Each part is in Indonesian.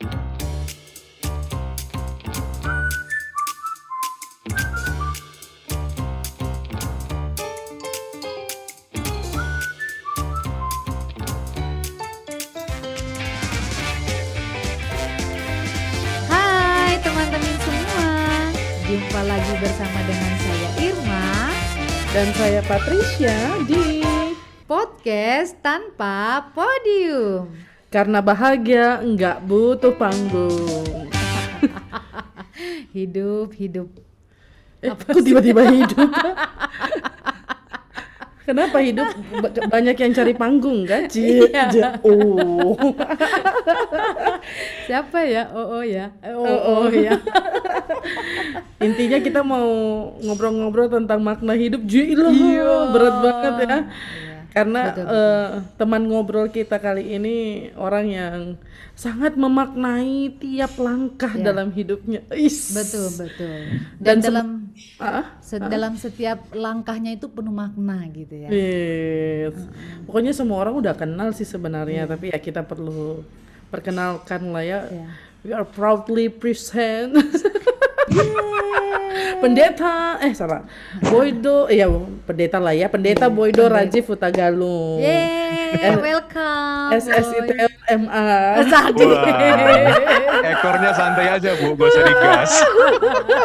Hai teman-teman semua, jumpa lagi bersama dengan saya Irma Dan saya Patricia di podcast tanpa podium. Karena Bahagia Nggak Butuh Panggung Hidup hidup. Eh, kok tiba-tiba hidup? Kenapa hidup ba- banyak yang cari panggung kan? Iya. oh. Siapa ya? Oh oh ya. Eh, Oh Oh, oh, oh. ya. Intinya kita mau ngobrol-ngobrol tentang makna hidup. Gila, Iya. berat banget ya. Iya. Karena Betul, betul. eh, teman ngobrol kita kali ini orang yang sangat memaknai tiap langkah Ya. dalam hidupnya. Is. Betul betul. Dan, Dan dalam Ah, se- dalam setiap langkahnya itu penuh makna gitu ya. Yes. Pokoknya semua orang udah kenal sih sebenarnya, tapi ya kita perlu perkenalkan lah ya. Iya. We are proudly present. pendeta, eh salah, Boydo, iya pendeta lah ya, pendeta Boydo Rajiv Utagalung. Yeay, welcome. boy. SSITLMA. Tadi. Wah, ekornya santai aja bu, gak usah digas.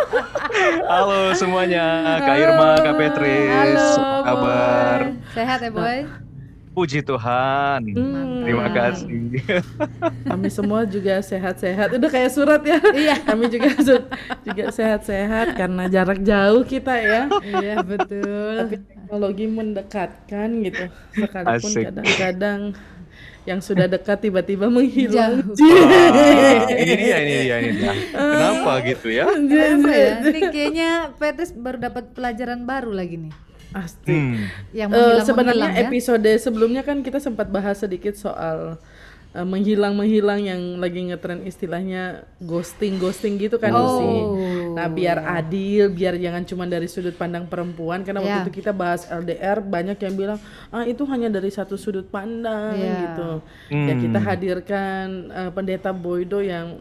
Halo semuanya, Kak Irma, Kak Petris, Halo, apa kabar? Boy. Sehat ya, Boy? Puji Tuhan, Hmm, terima kasih. Kami semua juga sehat-sehat. Udah kayak surat ya. Iya. Kami juga juga sehat-sehat karena jarak jauh kita ya. Iya, betul. tapi teknologi mendekatkan gitu sekalipun Asik. kadang-kadang yang sudah dekat tiba-tiba menghilang Jauh. Wah, ini dia, ini dia, ini dia. Kenapa gitu ya? Kenapa ya? Ini kayaknya Petrus baru dapat pelajaran baru lagi nih. Pasti. Hmm, Yang Eh, menghilang sebenarnya ya. episode sebelumnya kan kita sempat bahas sedikit soal eh, menghilang-menghilang yang lagi ngetren istilahnya ghosting-ghosting gitu kan Oh. sih. Nah, biar adil, biar jangan cuma dari sudut pandang perempuan karena Ya. waktu itu kita bahas LDR banyak yang bilang, "Ah, itu hanya dari satu sudut pandang." Ya. gitu. Ya Hmm. kita hadirkan eh, pendeta Boydo yang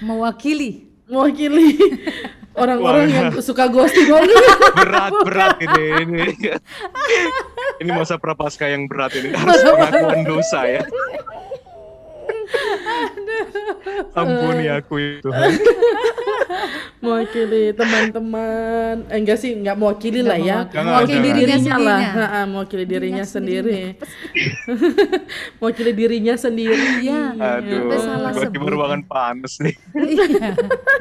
Mewakili. Mewakili orang-orang yang suka ghosting berat, berat ini, ini. Ini masa prapaskah yang berat ini harus pengakuan dosa ya. Ampuni aku ya Tuhan. mewakili teman-teman eh, enggak sih enggak mewakili lah ya mewakili. Dirinya dirinya lah mewakili dirinya sendiri mewakili dirinya sendiri Iya. Aduh, salah tiba-tiba sebut. ruangan panas nih. Iya.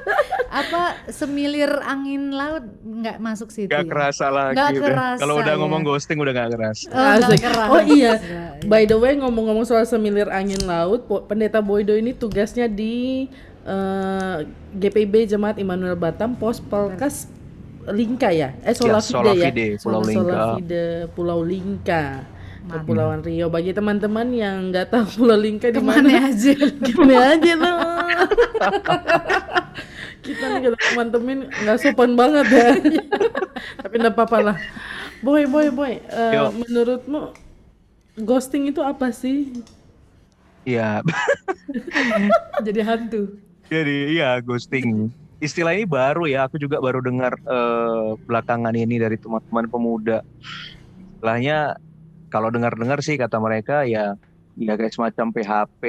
Apa semilir angin laut nggak masuk situ Gak ya? kerasa lagi Nggak kerasa, Kalau udah ya. ngomong ghosting udah gak kerasa. Oh, nggak Asik. kerasa. oh iya by the way ngomong-ngomong soal semilir angin laut pendeta Boydo ini tugasnya di eh, GPB Jemaat Immanuel Batam Pos Pelkas Lingka ya? Eh Solafide ya Solafide, Pulau Lingka. Solafide Pulau Lingka. Kepulauan Rio bagi teman-teman yang nggak tahu Pulau Lingka di mana Ke mana aja? gimana aja lo kita nih kalau teman-teman nggak sopan banget ya. Tapi nggak apa-apa lah. Boy boy boy. Eh, Yo. menurutmu ghosting itu apa sih Iya, Jadi hantu. jadi iya ghosting. Istilah ini baru ya, aku juga baru dengar eh, belakangan ini dari teman-teman pemuda. Istilahnya kalau dengar-dengar sih kata mereka ya ya kayak semacam PHP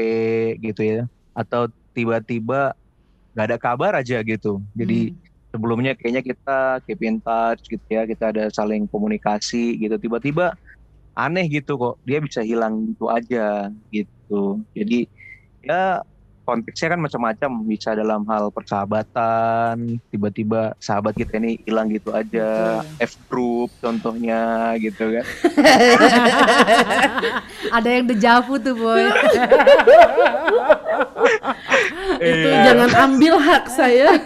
gitu ya atau tiba-tiba nggak ada kabar aja gitu. Jadi sebelumnya kayaknya kita keep in touch gitu ya, kita ada saling komunikasi gitu. Tiba-tiba aneh gitu kok, dia bisa hilang gitu aja gitu. Jadi ya konteksnya kan macam-macam, bisa dalam hal persahabatan, tiba-tiba sahabat kita ini hilang gitu aja, F group contohnya gitu kan. Ada yang dejavu tuh boy. itu Iya. jangan ambil hak saya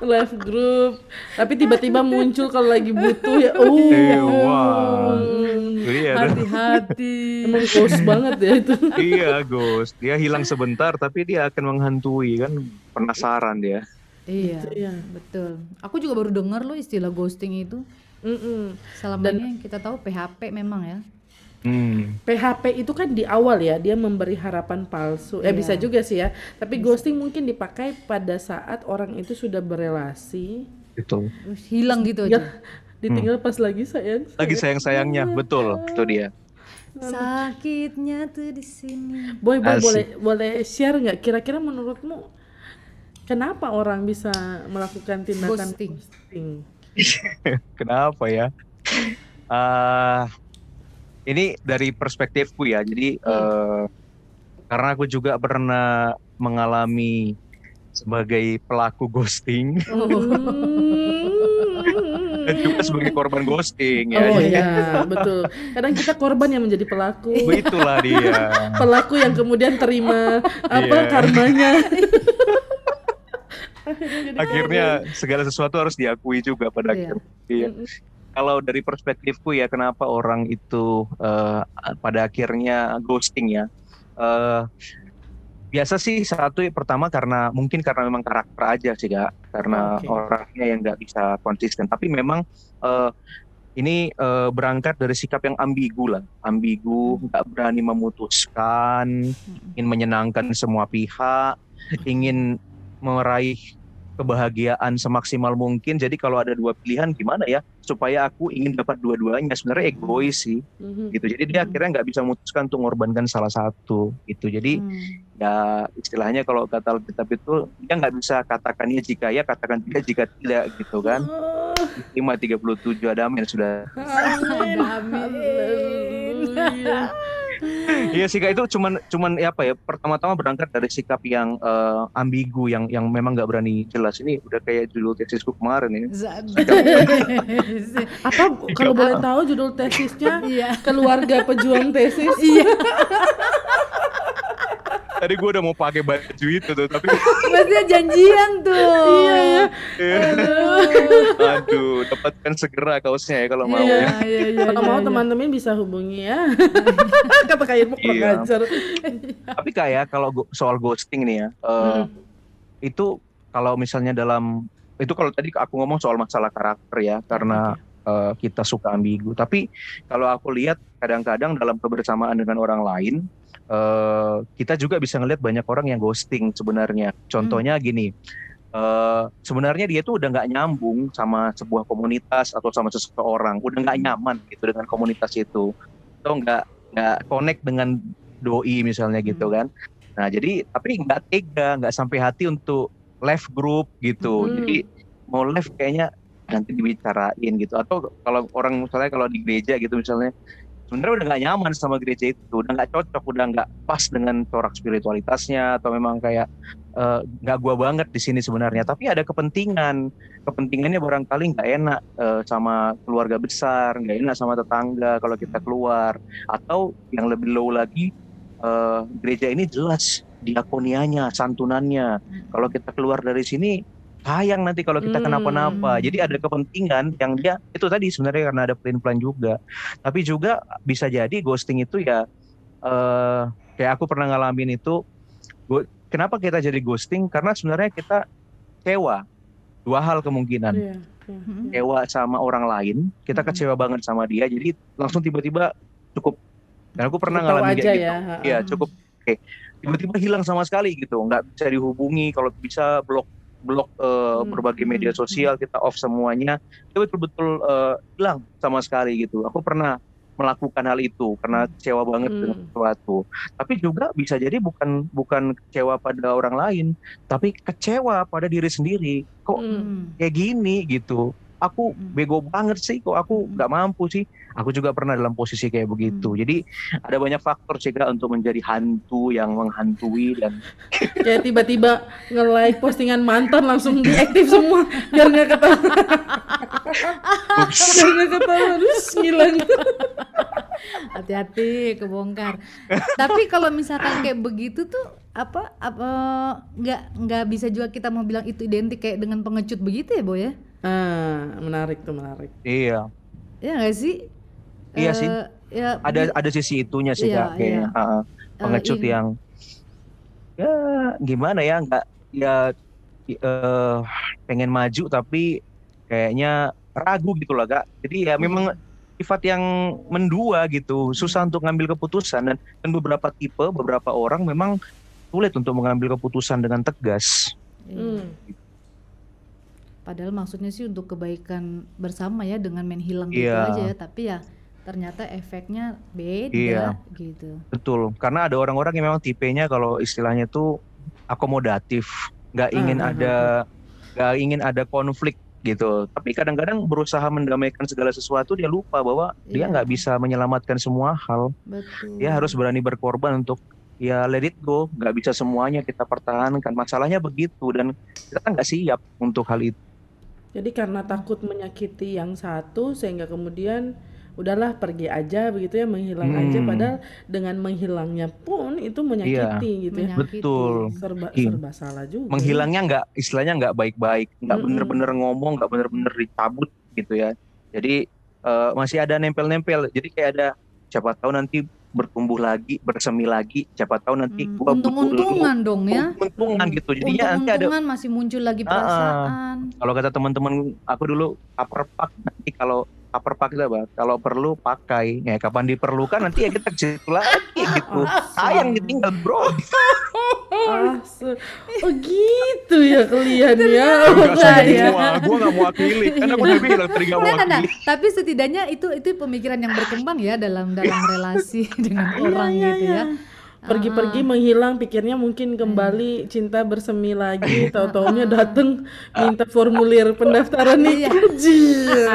live group tapi tiba-tiba muncul kalau lagi butuh ya oh Eh, wah. Mm. Iya. Hati-hati. emang close banget ya itu iya Ghost, dia hilang sebentar tapi dia akan menghantui kan penasaran dia. Iya, Iya. betul. Aku juga baru dengar loh istilah ghosting itu. Mm-mm. Selama ini yang kita tahu PHP memang ya. Hmm. PHP itu kan di awal ya dia memberi harapan palsu. Eh Iya. bisa juga sih ya. Tapi ghosting mungkin dipakai pada saat orang itu sudah berelasi. Terus hilang gitu ya, aja. ditinggal pas lagi sayang. Lagi sayang-sayangnya, betul. Itu dia. Sakitnya tuh di sini. Boy, boy Asik. boleh boleh share nggak? Kira-kira menurutmu kenapa orang bisa melakukan tindakan Ghosting. ghosting? Kenapa ya? Ah, ini dari perspektifku ya. Jadi eh, karena aku juga pernah mengalami sebagai pelaku ghosting dan juga sebagai korban ghosting ya. Oh iya, betul. Kadang kita korban yang menjadi pelaku. Itulah dia. Pelaku yang kemudian terima apa Iya. karmanya. Akhirnya segala sesuatu harus diakui juga pada Iya. akhirnya. Iya. Kalau dari perspektifku ya kenapa orang itu eh, pada akhirnya ghosting ya. Eh, biasa sih satu pertama karena mungkin karena memang karakter aja sih kak. Karena Oke. orangnya yang nggak bisa konsisten. Tapi memang eh, ini eh, berangkat dari sikap yang ambigu lah. Ambigu nggak berani memutuskan ingin menyenangkan semua pihak ingin meraih kebahagiaan semaksimal mungkin. Jadi kalau ada dua pilihan gimana ya? Supaya aku ingin dapat dua-duanya. Sebenarnya egois sih. Mhm. gitu. Jadi dia akhirnya nggak bisa memutuskan untuk mengorbankan salah satu. Gitu. Jadi Hmm. ya istilahnya kalau kata Alkitab itu dia nggak bisa katakannya jika ya katakan tidak jika tidak. Gitu kan? Oh, 537 ada amin. Sudah. Amin. Amin. iya sih Kak, itu cuman cuman ya apa ya pertama-tama berangkat dari sikap yang eh, ambigu yang yang memang nggak berani jelas ini udah kayak judul tesisku kemarin ya Zabi. Apa kalau boleh tahu judul tesisnya Iya. keluarga pejuang tesis? Iya. Tadi gue udah mau pakai baju itu tuh tapi Maksudnya janjian tuh. Iya, iya. aduh dapatkan segera kaosnya ya kalau mau Iya. ya iya, iya. Kalau iya, mau teman-teman bisa hubungi ya. Kata Irma kurang Iya. tapi kayak kalau go- soal ghosting nih ya eh, itu kalau misalnya dalam itu kalau tadi aku ngomong soal masalah karakter ya karena eh, kita suka ambigu. Tapi kalau aku lihat kadang-kadang dalam kebersamaan dengan orang lain eh, kita juga bisa ngelihat banyak orang yang ghosting sebenarnya. Contohnya gini eh, sebenarnya dia tuh udah nggak nyambung sama sebuah komunitas atau sama seseorang. Udah nggak nyaman gitu dengan komunitas itu. Atau nggak nggak connect dengan doi misalnya gitu kan. Nah jadi tapi nggak tega nggak sampai hati untuk left group gitu. Hmm. jadi mau left kayaknya nanti dibicarain gitu. Atau kalau orang misalnya kalau di gereja gitu misalnya sebenarnya udah nggak nyaman sama gereja itu. Udah nggak cocok udah nggak pas dengan corak spiritualitasnya. Atau memang kayak eh, nggak gua banget di sini sebenarnya. Tapi ada kepentingan. Kepentingannya barangkali nggak enak eh, sama keluarga besar nggak enak sama tetangga kalau kita keluar. Atau yang lebih low lagi eh, gereja ini jelas diakonianya santunannya. Kalau kita keluar dari sini sayang nanti kalau kita Hmm. kenapa-napa jadi ada kepentingan yang dia itu tadi sebenarnya karena ada plan-plan juga tapi juga bisa jadi ghosting itu ya eh kayak aku pernah ngalamin itu kenapa kita jadi ghosting karena sebenarnya kita kecewa dua hal kemungkinan Iya. iya. Mm-mm. kecewa sama orang lain kita Mm-mm. kecewa banget sama dia jadi langsung tiba-tiba cukup dan aku pernah Tahu ngalamin aja kayak gitu ya. Iya cukup oke tiba-tiba hilang sama sekali gitu nggak bisa dihubungi kalau bisa blok blok eh, Hmm, berbagai hmm, media sosial kita off semuanya itu betul-betul eh, hilang sama sekali gitu aku pernah melakukan hal itu karena kecewa banget Hmm. dengan sesuatu tapi juga bisa jadi bukan bukan kecewa pada orang lain tapi kecewa pada diri sendiri kok Hmm. Hmm. kayak gini gitu aku Hmm. bego banget sih kok aku Hmm. nggak mampu sih aku juga pernah dalam posisi kayak begitu Hmm. jadi ada banyak faktor sih Kak, untuk menjadi hantu yang menghantui dan Kayak tiba-tiba nge-like postingan mantan langsung diaktif semua biar nggak ketahuan. biar nggak ketahuan terus ngilang. Hati-hati kebongkar. Tapi kalau misalkan kayak begitu tuh apa apa nggak nggak bisa juga kita mau bilang itu identik kayak dengan pengecut begitu ya, Boy ya? Ah, menarik tuh menarik. iya Ya nggak sih? Iya Eh, sih. Ya, ada ada sisi itunya sih Iya, Kak, kayaknya iya. Ha-ha. eh, pengecut ini. yang ya gimana ya nggak ya eh, pengen maju tapi kayaknya ragu gitu lah kak jadi ya memang sifat yang mendua gitu, susah untuk ngambil keputusan dan, dan beberapa tipe, beberapa orang memang sulit untuk mengambil keputusan dengan tegas. Iya. Hmm. Padahal maksudnya sih untuk kebaikan bersama ya dengan main hilang gitu Iya. aja ya, tapi ya ternyata efeknya beda Iya. gitu. Betul, karena ada orang-orang yang memang tipenya kalau istilahnya tuh akomodatif, nggak ingin Ah, ah, ada nggak ingin ada konflik gitu. Tapi kadang-kadang berusaha mendamaikan segala sesuatu dia lupa bahwa dia Iya. nggak bisa menyelamatkan semua hal. Betul. Dia harus berani berkorban untuk ya let it go. Nggak bisa semuanya kita pertahankan. Masalahnya begitu dan kita kan nggak siap untuk hal itu. Jadi karena takut menyakiti yang satu sehingga kemudian udahlah pergi aja begitu ya menghilang aja Hmm. padahal dengan menghilangnya pun itu menyakiti gitu ya. Betul. Serba Iya. serba salah juga. menghilangnya nggak istilahnya nggak baik-baik nggak Mm-mm. bener-bener ngomong nggak bener-bener dicabut gitu ya jadi eh, masih ada nempel-nempel jadi kayak ada siapa tahu nanti bertumbuh lagi bersemi lagi siapa tahu nanti Hmm, gua untung-untungan dong ya. untung-untungan gitu jadinya nanti ada masih muncul lagi perasaan. kalau kata teman-teman aku dulu upper pack nanti kalau upper pack itu apa kalau perlu pakai ya kapan diperlukan nanti ya kita situ lagi gitu sayang ditinggal bro se- oh gitu ya kalian ya. Enggak saya ya. semua gue nggak mewakili kan aku udah bilang tadi nggak Nah, nah, nah. mewakili Tapi setidaknya itu itu pemikiran yang berkembang ya dalam dalam relasi dengan orang Iya, gitu iya. ya. Pergi-pergi menghilang pikirnya mungkin kembali cinta bersemi lagi. Tahu-taunya dateng minta formulir pendaftaran Iya. nikah.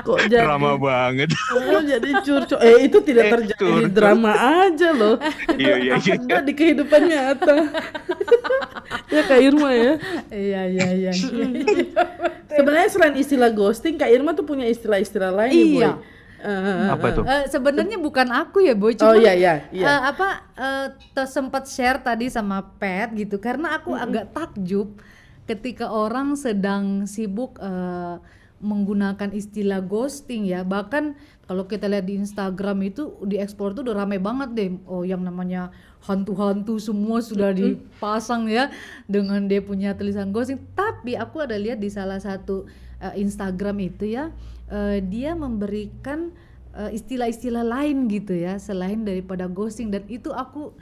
Kok jadi drama banget. Oh, jadi curcol eh itu tidak Eh, terjadi di curcol. drama aja loh. Iya, iya, iya. ada di kehidupan nyata. Ya Kak Irma ya? Iya iya iya. sebenarnya selain istilah ghosting Kak Irma tuh punya istilah-istilah lain ya, Iya. Boy Eh, apa tuh Eh, sebenarnya bukan aku ya boy, oh cuma iya iya iya. eh, apa eh, te- sempat share tadi sama Pet gitu. Karena aku agak takjub ketika orang sedang sibuk eh, menggunakan istilah ghosting ya. Bahkan kalau kita lihat di Instagram itu di ekspor tuh udah rame banget deh. Oh yang namanya hantu-hantu semua sudah dipasang ya dengan dia punya tulisan ghosting. Tapi aku ada lihat di salah satu eh, Instagram itu ya eh, dia memberikan eh, istilah-istilah lain gitu ya selain daripada ghosting. Dan itu aku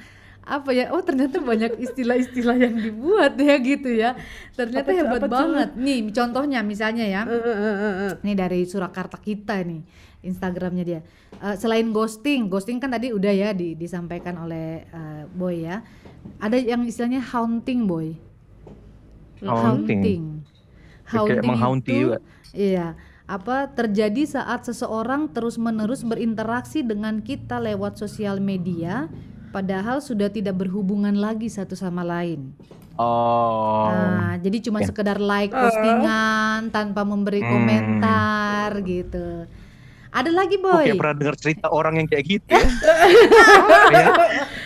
apa ya oh ternyata banyak istilah-istilah yang dibuat ya gitu ya. Ternyata Apa hebat apa banget. Nih contohnya misalnya ya. Eh. ini dari Surakarta kita nih Instagramnya dia. Eh, selain ghosting ghosting kan tadi udah ya di- disampaikan oleh eh, Boy ya. Ada yang istilahnya haunting Boy. Haunting. Kayak menghaunti itu, juga. Iya, apa terjadi saat seseorang terus-menerus berinteraksi dengan kita lewat sosial media padahal sudah tidak berhubungan lagi satu sama lain. oh Nah, jadi cuma Oke. sekedar like postingan tanpa memberi Hmm. komentar gitu. Ada lagi, Boy. kayak pernah dengar cerita orang yang kayak gitu ya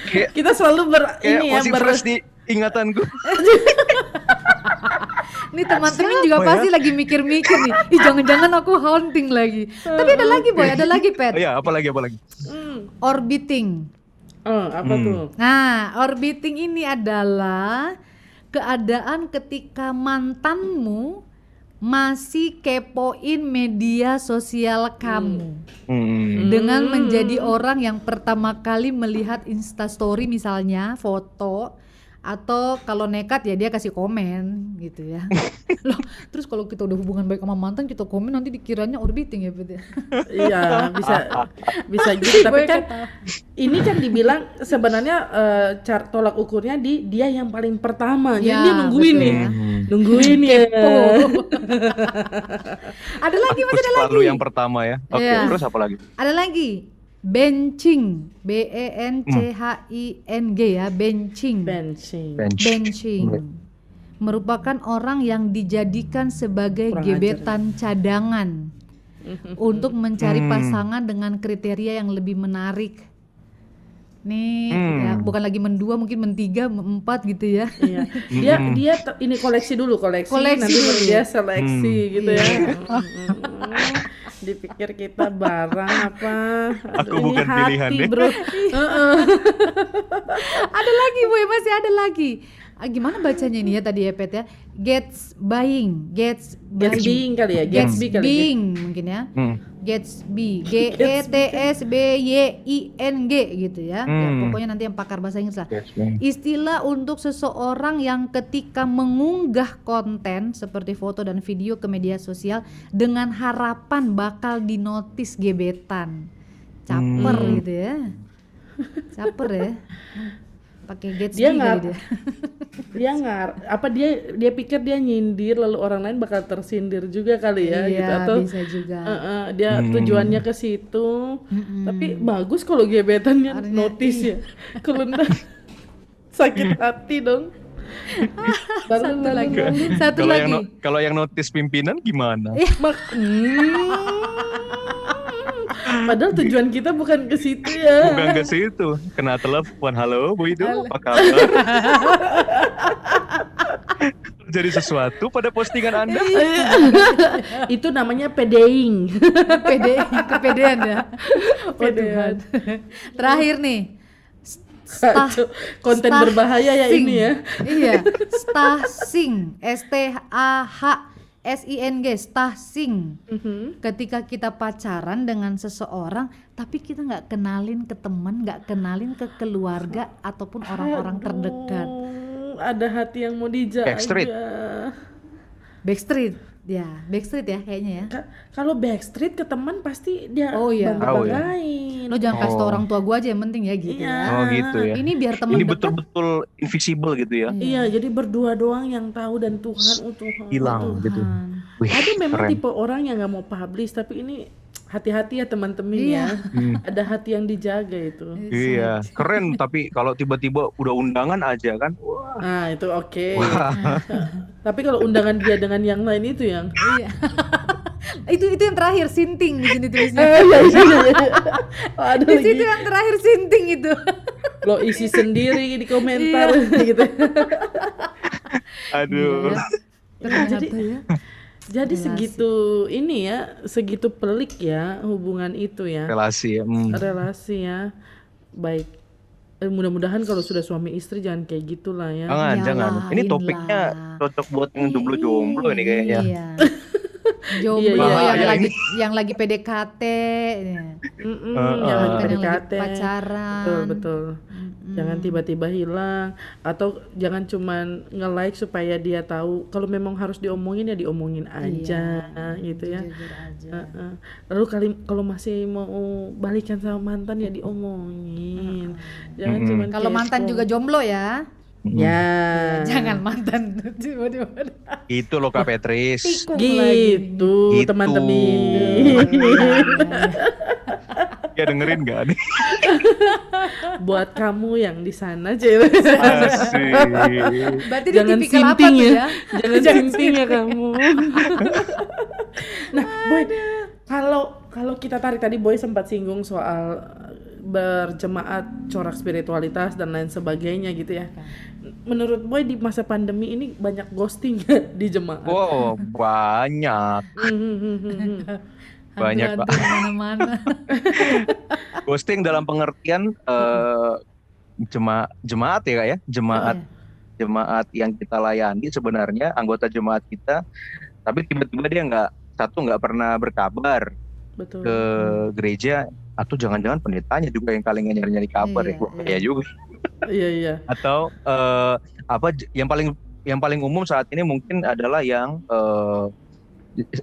kayak, kita selalu ber kayak ini ya masih ber fresh di ingatan gue Nih teman-teman juga ya? pasti lagi mikir-mikir nih. Ih, jangan-jangan aku haunting lagi. Tapi ada lagi, Boy, ada lagi, Pet. oh, ya apalagi apalagi Hmm. Orbiting. Oh, apa Hmm. tuh? Nah, orbiting ini adalah keadaan ketika mantanmu masih kepoin media sosial kamu Hmm. dengan menjadi orang yang pertama kali melihat instastory misalnya foto atau kalau nekat ya dia kasih komen gitu ya loh terus kalau kita udah hubungan baik sama mantan kita komen nanti dikiranya orbiting ya Bet ya? Iya, bisa bisa gitu. Tapi kan ini kan dibilang sebenarnya eh, car tolak ukurnya di dia yang paling pertama. Jadi Ya, dia nungguin betul nih. ya. Hmm. Nungguin ya. Ada lagi masih ada Selalu lagi yang pertama ya oke Iya. terus apa lagi Ada lagi benching, B E N C H I N G ya, benching. Benching. bench benching merupakan orang yang dijadikan sebagai Kurang gebetan cadangan untuk mencari Hmm. pasangan dengan kriteria yang lebih menarik. Nih, Hmm. ya, bukan lagi mendua, mungkin mentiga, empat gitu ya. Iya. Dia dia te- ini koleksi dulu koleksi, Koleksi nanti dulu. dia seleksi Hmm. gitu ya. Iya. Hmm. Dipikir kita barang apa? Aku ini bukan hati, pilihan ya. Bro. Heeh. ada lagi, boy, masih ada lagi. Ah, gimana bacanya ini ya tadi ya Pet ya? Gets buying, gets Gets buying. being kali ya, Gets Gatsby kali ya. being mungkin ya. Hmm. Gatsby, G E T S B Y I N G gitu ya. Ya, Hmm. pokoknya nanti yang pakar bahasa Inggris lah. Istilah untuk seseorang yang ketika mengunggah konten seperti foto dan video ke media sosial dengan harapan bakal dinotis gebetan. Caper Hmm. gitu ya. Caper ya. Pakai Gatsby Dia nggak- dia. dia ngar apa dia dia pikir dia nyindir lalu orang lain bakal tersindir juga kali ya Iya, gitu atau bisa juga. eh, eh, dia Hmm. tujuannya ke situ Mm-mm. tapi bagus kalau gebetannya notice ya kalau sakit hati dong Satu lalu- lagi. lalu- Satu Kalau lagi. yang no- kalau yang notice pimpinan gimana? Mak- Hmm. Padahal tujuan kita bukan ke situ ya. Bukan ke situ. Kena telepon, halo Bu Ido, apa kabar? Jadi sesuatu pada postingan Anda? Itu namanya pedeing. Pede, kepedean ya. Oh, Pedean. Tuhan. Terakhir nih. Stah, Konten stah- berbahaya ya sing. ini ya. Iya, stasing, S T A H S I N G, stasing. Mhm. Ketika kita pacaran dengan seseorang, tapi kita nggak kenalin ke teman, nggak kenalin ke keluarga ataupun orang-orang terdekat. Ada hati yang mau dijaga. Backstreet. Backstreet, ya, Backstreet ya kayaknya ya. Ka- Kalau backstreet ke teman pasti dia Oh, iya. Tahu ya. bangga-banggain. Lo jangan kasih tau Oh. orang tua gua aja yang penting ya gitu Iya. ya. Oh gitu ya. Ini biar temen Ini betul-betul invisible gitu ya. Iya, jadi berdua doang yang tahu dan Tuhan, oh Tuhan. Hilang oh Tuhan. gitu. Wih, Ada memang keren. tipe orang yang nggak mau publish, tapi ini hati-hati ya teman-teman Iya. ya. Hmm. Ada hati yang dijaga itu. Iya, keren tapi kalau tiba-tiba udah undangan aja kan. Wah. Nah, itu oke. Tapi kalau undangan dia dengan yang lain itu yang Iya. itu itu yang terakhir sinting di sini tulisnya. Eh, iya, iya, iya. Oh, ada Di lagi. situ yang terakhir sinting itu. Lo isi sendiri di komentar gitu. Aduh. Iya. Ternyata Jadi- ya. Jadi Relasi. segitu ini ya, segitu pelik ya hubungan itu ya. Relasi ya. hmm. Relasi ya. Baik. Eh, mudah-mudahan kalau sudah suami istri jangan kayak gitulah ya. Jangan, Nyalahin jangan. Ini lah. topiknya cocok buat yang jomblo-jomblo ini kayaknya. Iya. Jomblo Iya, iya. yang Bahaya lagi ini. yang lagi PDKT, ya. Eh, jangan eh. Kan yang lagi PDKT. pacaran. Betul, betul. Jangan tiba-tiba hilang atau jangan cuman nge-like supaya dia tahu kalau memang harus diomongin ya diomongin aja gitu ya. Aja. Heeh. Lalu kali kalau masih mau balikan sama mantan ya diomongin. Jangan Mm-mm. cuman Kalau mantan juga jomblo ya. Hmm. Ya. Jangan mantan tiba-tiba Itu loh Kak Petris. Gitu, Gitu. teman-teman. Ya dengerin gak nih? Buat kamu yang di sana. Asik. Berarti Jangan tipikal apa simping tuh ya. ya? Jangan simping ya kamu. nah, Boy, kalau kalau kita tarik tadi Boy sempat singgung soal berjemaat, corak spiritualitas dan lain sebagainya gitu ya. Menurut Boy di masa pandemi ini banyak ghosting di jemaat? Wow, banyak. Banyak, Pak. Mana-mana. Ghosting dalam pengertian eh, jema jemaat ya Kak ya. Jemaat Iya. jemaat yang kita layani sebenarnya anggota jemaat kita tapi tiba-tiba dia nggak satu nggak pernah berkabar Betul. ke gereja atau jangan-jangan pendetanya juga yang kali nyari-nyari kabar Iya, ya Wah, iya. juga Iya iya. atau eh, apa yang paling yang paling umum saat ini mungkin adalah yang eh,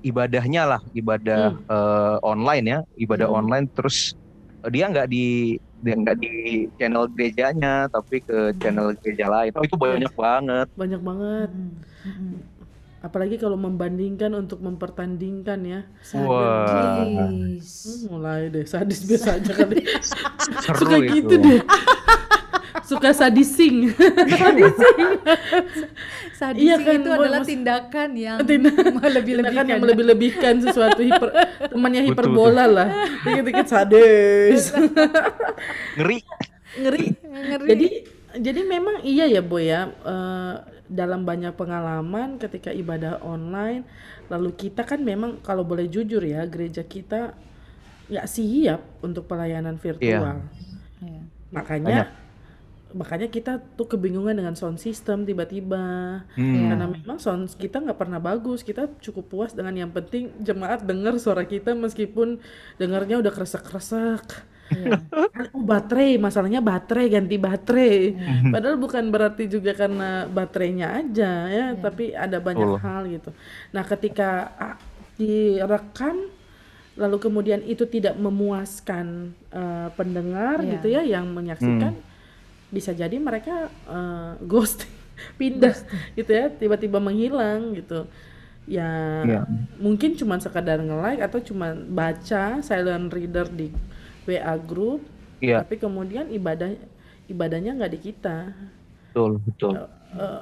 ibadahnya lah ibadah eh, online ya ibadah Hmm. online terus eh, dia nggak di dia nggak di channel gerejanya tapi ke channel gereja lain oh itu banyak banget Banyak banget. Mm, mm, Apalagi kalau membandingkan untuk mempertandingkan ya. Wah. Sadis. Hmm, mulai deh sadis biasa aja kali. seru Suka itu gitu deh. Suka sadising. Sadis Iya kan, itu adalah tindakan yang Tindak- melebih-lebihkan. Tindakan yang melebih-lebihkan sesuatu hiper temannya Betul, hiperbola lah. Dikit-dikit sadis. ngeri Ngeri. Ngeri. Jadi jadi memang iya ya Boy ya eh, dalam banyak pengalaman ketika ibadah online lalu kita kan memang kalau boleh jujur ya gereja kita nggak siap untuk pelayanan virtual. Iya. Makanya makanya kita tuh kebingungan dengan sound system tiba-tiba Hmm. karena memang sound kita nggak pernah bagus kita cukup puas dengan yang penting jemaat dengar suara kita meskipun dengarnya udah kresek-kresek Iya. oh baterai masalahnya baterai ganti baterai padahal bukan berarti juga karena baterainya aja ya tapi ada banyak Betul. hal gitu nah ketika ah, direkam lalu kemudian itu tidak memuaskan eh, pendengar Iya. gitu ya yang menyaksikan bisa jadi mereka eh, ghosting pindah gitu ya tiba-tiba menghilang gitu. Ya Iya. mungkin cuma sekadar nge-like atau cuma baca silent reader di WA group Iya, tapi kemudian ibadah ibadahnya nggak di kita. Betul, betul. Eh,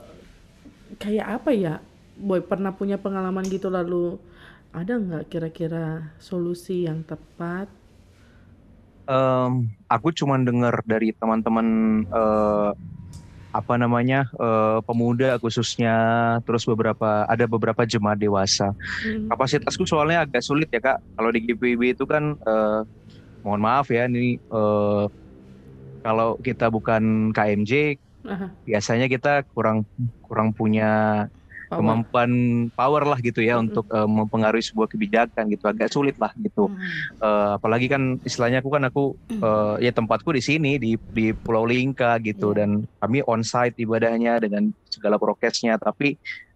kayak apa ya? Boy pernah punya pengalaman gitu lalu ada nggak kira-kira solusi yang tepat Em, aku cuma dengar dari teman-teman eh, apa namanya eh, pemuda khususnya, terus beberapa ada beberapa jemaat dewasa. Hmm. Kapasitasku soalnya agak sulit ya kak. Kalau di GPIB itu kan, eh, mohon maaf ya, ini eh, kalau kita bukan KMJ, Aha, biasanya kita kurang kurang punya power. kemampuan power lah gitu ya Mm-mm. untuk eh, mempengaruhi sebuah kebijakan gitu. Agak sulit lah gitu. Hmm. Eh, apalagi kan istilahnya aku kan aku eh, ya tempatku di sini di di Pulau Lingka gitu Iya. dan kami onsite ibadahnya dengan segala prokesnya tapi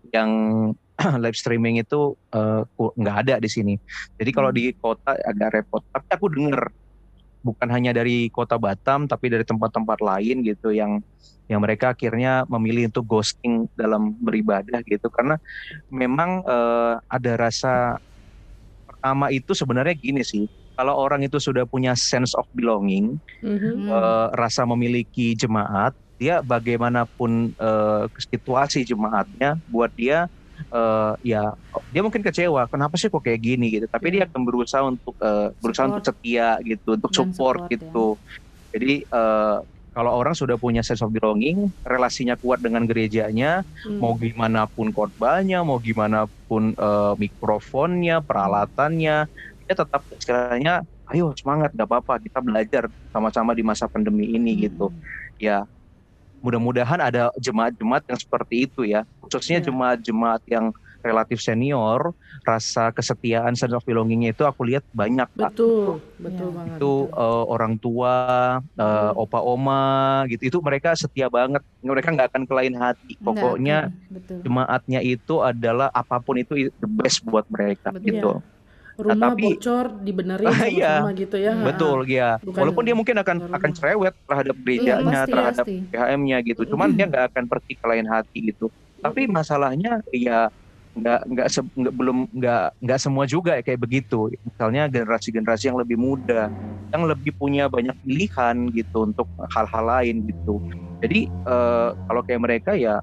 yang live streaming itu nggak ada di sini. Jadi kalau Hmm. di kota agak repot. Tapi aku dengar bukan hanya dari kota Batam tapi dari tempat-tempat lain gitu yang yang mereka akhirnya memilih untuk ghosting dalam beribadah gitu karena memang eh, ada rasa pertama itu sebenarnya gini sih kalau orang itu sudah punya sense of belonging Mhm. Hmm. eh, rasa memiliki jemaat dia bagaimanapun eh, situasi jemaatnya buat dia eh, ya dia mungkin kecewa kenapa sih kok kayak gini gitu tapi dia akan berusaha untuk eh, berusaha Support. untuk setia gitu untuk Dan support, support, ya. gitu jadi eh, kalau orang sudah punya sense of belonging relasinya kuat dengan gerejanya Hmm. mau gimana pun khotbahnya, mau gimana pun eh, mikrofonnya, peralatannya, dia tetap istilahnya, ayo semangat, gak apa-apa, kita belajar sama-sama di masa pandemi ini Hmm. gitu. Ya, mudah-mudahan ada jemaat-jemaat yang seperti itu ya, khususnya Iya. jemaat-jemaat yang relatif senior, rasa kesetiaan sense of belongingnya itu aku lihat banyak betul betul Iya. banget Itu eh, orang tua, eh, Hmm. opa-oma gitu, itu mereka setia banget, mereka nggak akan kelain hati, pokoknya betul. jemaatnya itu adalah apa pun itu the best buat mereka Betul. gitu. Rumah tapi- bocor dibenerin Ah, iya. sama-sama gitu ya Betul ya. Bukan Walaupun dia mungkin akan rumah. akan cerewet terhadap Iya, gerejanya, pasti, terhadap pasti. PHM-nya gitu. Cuman dia nggak akan pergi ke lain hati gitu. Tapi masalahnya ya nggak nggak se- nggak- belum nggak nggak semua juga ya kayak begitu. Misalnya generasi-generasi yang lebih muda, yang lebih punya banyak pilihan gitu untuk hal-hal lain gitu. Jadi eh, kalau kayak mereka ya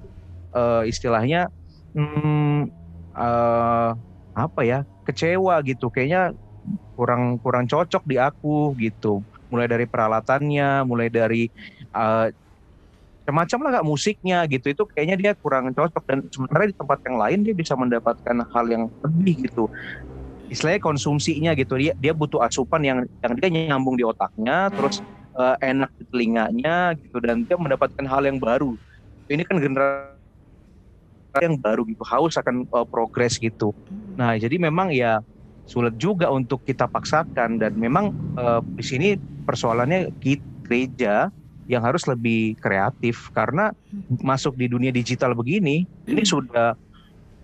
eh, istilahnya hmm, eh, apa ya kecewa gitu. Kayaknya kurang kurang cocok di aku gitu. Mulai dari peralatannya, mulai dari eh, macam lah gak musiknya gitu. Itu kayaknya dia kurang cocok. Dan sementara di tempat yang lain dia bisa mendapatkan hal yang lebih gitu. Istilahnya konsumsinya gitu. Dia dia butuh asupan yang yang dia nyambung di otaknya terus eh, enak di telinganya gitu. Dan dia mendapatkan hal yang baru. Ini kan generasi yang baru gitu. Haus akan eh, progres gitu nah jadi memang ya sulit juga untuk kita paksakan dan memang eh, di sini persoalannya kita gereja yang harus lebih kreatif karena masuk di dunia digital begini ini sudah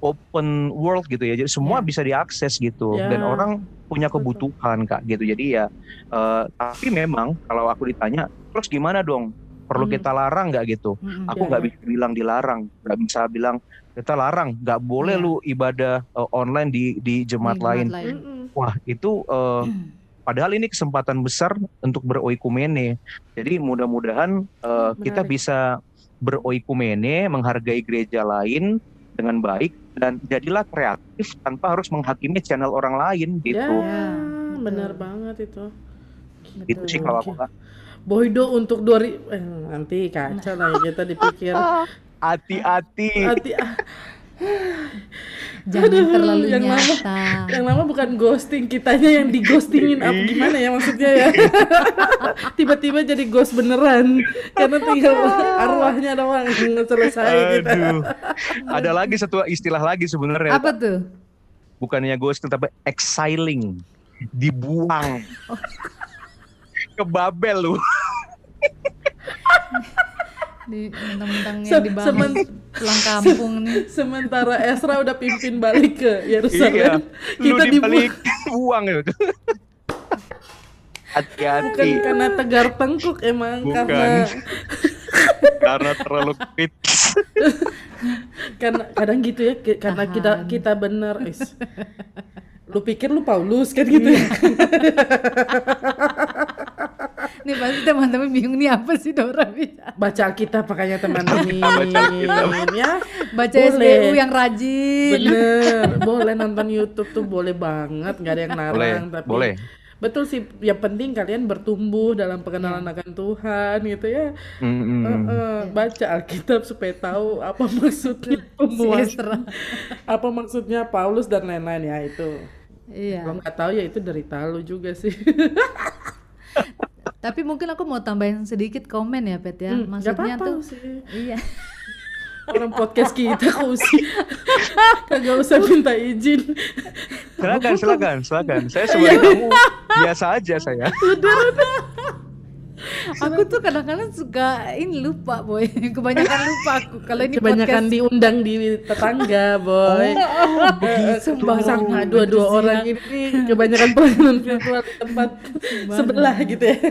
open world gitu ya jadi semua Ya. bisa diakses gitu Ya. dan orang punya kebutuhan kak gitu jadi ya eh, tapi memang kalau aku ditanya terus gimana dong perlu Hmm. kita larang nggak gitu Mm-mm. aku Ya, nggak ya. bisa bilang dilarang nggak bisa bilang kita larang nggak boleh Iya. lu ibadah eh, online di di jemaat Di lain Mm-mm. wah itu eh, padahal ini kesempatan besar untuk beroikumene jadi mudah-mudahan eh, kita bisa beroikumene menghargai gereja lain dengan baik dan jadilah kreatif tanpa harus menghakimi channel orang lain ya gitu Ya, benar betul. banget itu Betul. itu sih kalau aku. Boydo untuk dua ri- eh, nanti kaca lah ya kita dipikir hati-hati hati jangan terlalu yang lama. nyata. Yang lama bukan ghosting, kitanya yang di ghostingin apa gimana ya maksudnya ya? Tiba-tiba jadi ghost beneran karena tinggal arwahnya doang yang selesai gitu. Aduh. Ada lagi satu istilah lagi sebenarnya. Apa tuh? Bukannya ghosting tapi exiling. Dibuang. Ke Babel lu. Di mentang-mentang Se- yang dibangun semen- pulang kampung nih. Sementara Esra udah pimpin balik ke Iya. Yerusalem, Lu kita dibalik dibuang buang itu. bukan Hati-hati. karena tegar tengkuk emang Bukan. karena Karena terlalu fit. karena kadang gitu ya karena kita kita bener is. lu pikir lu Paulus kan gitu ya Nih pasti teman-teman bingung nih apa sih Dora bisa. baca Alkitab makanya teman-teman Baca Alkitab. ya Baca Boleh. SBU yang rajin. bener boleh nonton YouTube tuh boleh banget nggak ada yang Boleh, larang tapi boleh. betul sih yang penting kalian bertumbuh dalam pengenalan akan Tuhan gitu ya Mm-mm. Eh, eh, baca Alkitab supaya tahu apa maksudnya Si Esra. apa maksudnya Paulus dan lain-lain ya itu Iya. kalau nggak tahu ya itu derita lu juga sih Tapi mungkin aku mau tambahin sedikit komen ya Pet ya. Hmm, Maksudnya tuh sih iya. orang podcast kita kok sih kagak usah minta izin Silakan, silakan, silakan. Saya sebagai kamu biasa aja saya. aku tuh kadang-kadang suka ini lupa boy. Kebanyakan lupa aku kalau ini kebanyakan podcast. diundang di tetangga boy. Eh, Sumpah, sama dua-dua sih, orang ini kebanyakan pelayanan virtual di tempat sebelah gitu ya.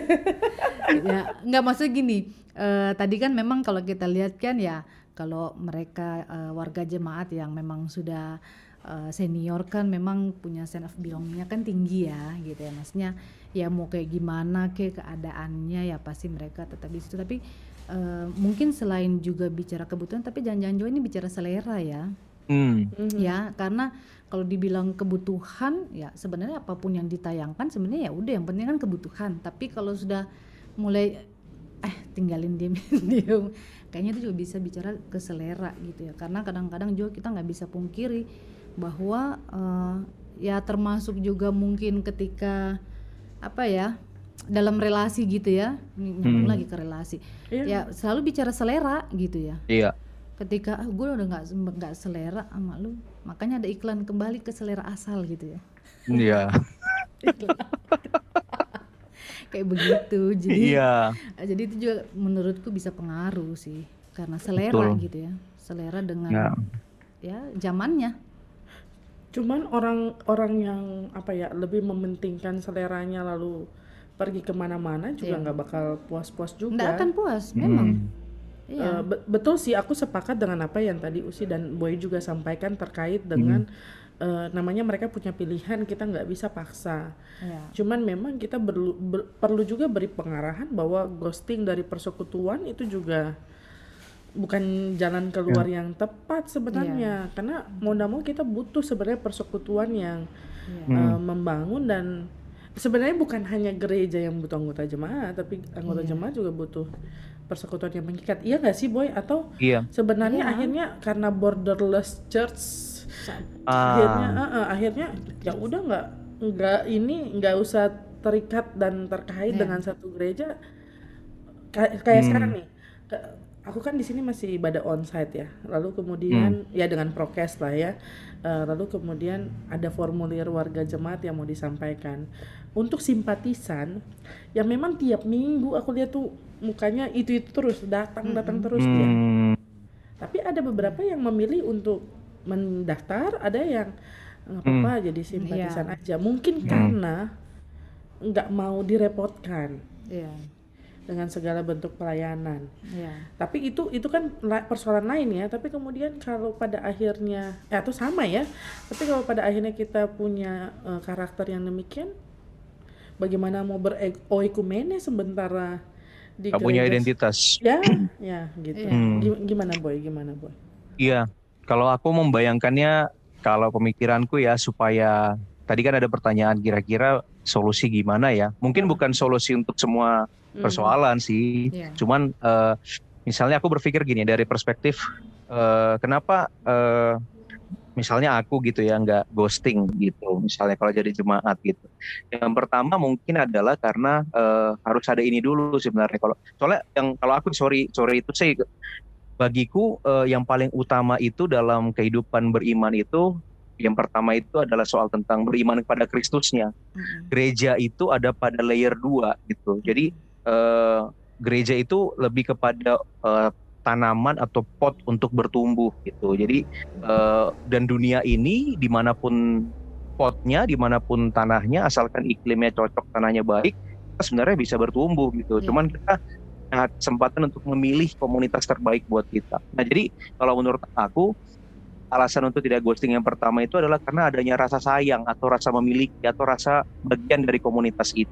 Ya nggak maksud gini eh, tadi kan memang kalau kita lihat kan ya kalau mereka eh, warga jemaat yang memang sudah eh, senior kan memang punya sense of belongingnya kan tinggi ya gitu ya. Maksudnya ya mau kayak gimana kayak keadaannya ya pasti mereka tetap di situ. Tapi eh, mungkin selain juga bicara kebutuhan tapi jangan-jangan juga ini bicara selera ya. Hmm. ya karena kalau dibilang kebutuhan ya sebenarnya apa pun yang ditayangkan sebenarnya ya udah yang penting kan kebutuhan. Tapi kalau sudah mulai eh tinggalin diem diem kayaknya itu juga bisa bicara ke selera gitu ya. Karena kadang-kadang juga kita nggak bisa pungkiri bahwa eh, ya termasuk juga mungkin ketika apa ya dalam relasi gitu ya Ini nyambung Hmm. lagi ke relasi Iya. ya selalu bicara selera gitu ya Iya. ketika ah, gue udah nggak nggak selera sama lu makanya ada iklan kembali ke selera asal gitu ya Iya. kayak begitu jadi Iya. eh, jadi itu juga menurutku bisa pengaruh sih karena selera Betul. gitu ya selera dengan Ya. ya zamannya cuman orang-orang yang apa ya lebih mementingkan seleranya lalu pergi ke mana-mana juga Iya. nggak bakal puas-puas juga. Nggak akan puas memang. Hmm. iya. Eh, be- betul sih aku sepakat dengan apa yang tadi Usi dan Boy juga sampaikan terkait dengan eh, namanya mereka punya pilihan kita nggak bisa paksa. Iya. Cuman memang kita ber- perlu juga beri pengarahan bahwa ghosting dari persekutuan itu juga bukan jalan keluar yang tepat sebenarnya karena mau nggak mau kita butuh sebenarnya persekutuan yang iya eh, membangun dan sebenarnya bukan hanya gereja yang butuh anggota jemaat tapi anggota jemaat juga butuh persekutuan yang mengikat iya nggak sih boy atau Iya. sebenarnya Iya. akhirnya karena borderless church Ah. akhirnya eh, eh, akhirnya ya udah nggak nggak ini nggak usah terikat dan terkait Iya. dengan satu gereja Kay- kayak Hmm. sekarang nih aku kan di sini masih ibadah onsite ya. Lalu kemudian ya dengan prokes lah ya. Eh, lalu kemudian ada formulir warga jemaat yang mau disampaikan. Untuk simpatisan yang memang tiap minggu aku lihat tuh mukanya itu itu terus datang datang terus dia. Hmm. tapi ada beberapa yang memilih untuk mendaftar, ada yang nggak apa-apa jadi simpatisan aja. Mungkin karena nggak mau direpotkan. Iya dengan segala bentuk pelayanan. iya Tapi itu itu kan la- persoalan lain ya. Tapi kemudian kalau pada akhirnya, eh atau sama ya. Tapi kalau pada akhirnya kita punya eh, karakter yang demikian, bagaimana mau beroikumene sementara di Gak punya identitas. Ya, ya gitu. Iya. Gim- Gimana boy? Gimana boy? Iya. Kalau aku membayangkannya, kalau pemikiranku ya supaya tadi kan ada pertanyaan kira-kira solusi gimana ya? Mungkin bukan solusi untuk semua persoalan sih. Iya. Cuman eh, misalnya aku berpikir gini dari perspektif eh, kenapa eh, misalnya aku gitu ya nggak ghosting gitu misalnya kalau jadi jemaat gitu yang pertama mungkin adalah karena uh, harus ada ini dulu sebenarnya kalau soalnya yang kalau aku sorry sorry itu sih bagiku uh, yang paling utama itu dalam kehidupan beriman itu yang pertama itu adalah soal tentang beriman kepada Kristusnya. Mm-hmm. Gereja itu ada pada layer dua gitu. Jadi uh, gereja itu lebih kepada uh, tanaman atau pot untuk bertumbuh gitu. Jadi uh, dan dunia ini di mana pun potnya, di mana pun tanahnya, asalkan iklimnya cocok, tanahnya baik, kita sebenarnya bisa bertumbuh gitu. Yeah. Cuman kita punya kesempatan untuk memilih komunitas terbaik buat kita. Nah jadi kalau menurut aku alasan untuk tidak ghosting yang pertama itu adalah karena adanya rasa sayang atau rasa memiliki atau rasa bagian dari komunitas itu.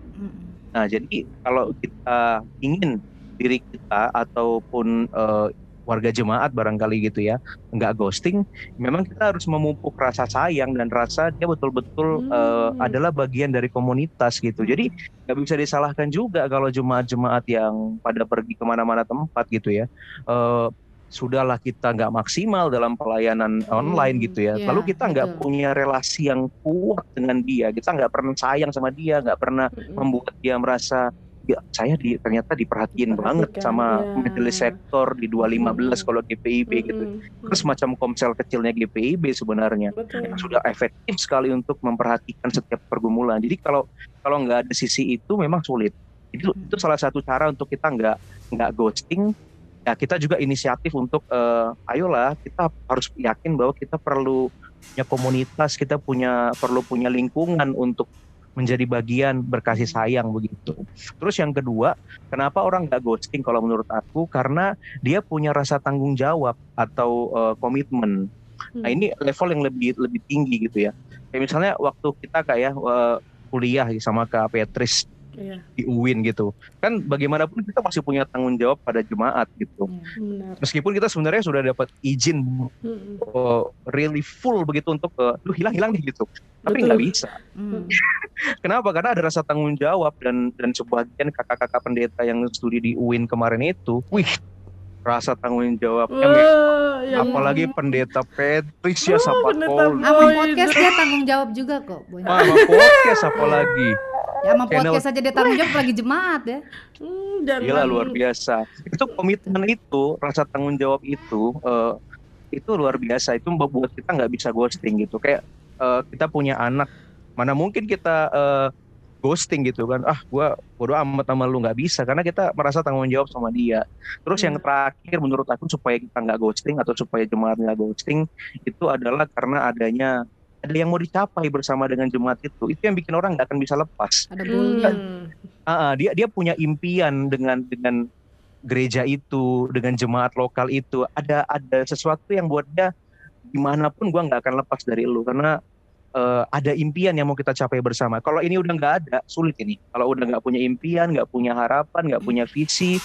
Nah jadi kalau kita ingin diri kita ataupun uh, warga jemaat barangkali gitu ya nggak ghosting memang kita harus memupuk rasa sayang dan rasa dia betul-betul hmm. uh, adalah bagian dari komunitas gitu jadi nggak bisa disalahkan juga kalau jemaat-jemaat yang pada pergi ke mana-mana tempat gitu ya uh, sudahlah kita nggak maksimal dalam pelayanan hmm, online gitu ya. Yeah, Lalu kita nggak punya relasi yang kuat dengan dia, kita nggak pernah sayang sama dia, nggak pernah hmm. membuat dia merasa ya saya di, ternyata diperhatiin banget sama ya. majelis sektor di 215 hmm. kalau GPIB hmm. gitu. Terus semacam komsel kecilnya GPIB sebenarnya Betul. yang sudah efektif sekali untuk memperhatikan setiap pergumulan. Jadi kalau kalau nggak ada sisi itu memang sulit. Itu itu salah satu cara untuk kita nggak nggak ghosting. Ya kita juga inisiatif untuk uh, ayolah kita harus yakin bahwa kita perlu punya komunitas, kita punya perlu punya lingkungan untuk menjadi bagian berkasih sayang begitu. Terus yang kedua, kenapa orang nggak ghosting kalau menurut aku? Karena dia punya rasa tanggung jawab atau uh, komitmen. Nah hmm. ini level yang lebih lebih tinggi gitu ya. Kayak misalnya waktu kita kayak uh, kuliah sama Kak Petris iya. di UIN gitu. Kan bagaimanapun kita masih punya tanggung jawab pada jemaat gitu. Ya, Meskipun kita sebenarnya sudah dapat izin hmm. uh, really full begitu untuk uh, lu hilang-hilang nih gitu. Tapi nggak bisa. Hmm. Kenapa? Karena ada rasa tanggung jawab dan dan sebagian kakak-kakak pendeta yang studi di UIN kemarin itu, wih rasa tanggung jawabnya uh, ya, apalagi ya. pendeta Petris ya uh, Sama podcast dia tanggung jawab juga kok. Sama podcast apalagi. Ya sama podcast aja dia tanggung jawab lagi jemaat ya. Hmm, Gila luar biasa. Itu komitmen itu, rasa tanggung jawab itu uh, itu luar biasa. Itu membuat kita nggak bisa ghosting gitu. Kayak uh, kita punya anak, mana mungkin kita uh, ghosting gitu kan? Ah, gua bodo amat sama lu nggak bisa karena kita merasa tanggung jawab sama dia. Terus hmm. yang terakhir menurut aku supaya kita nggak ghosting atau supaya jemaat nggak ghosting itu adalah karena adanya ada yang mau dicapai bersama dengan jemaat itu. Itu yang bikin orang nggak akan bisa lepas. Ada hmm. uh, dia dia punya impian dengan dengan gereja itu dengan jemaat lokal itu. Ada ada sesuatu yang buat dia di mana pun gua nggak akan lepas dari lu. Karena uh, ada impian yang mau kita capai bersama. Kalau ini udah nggak ada sulit ini. Kalau udah nggak punya impian nggak punya harapan nggak punya visi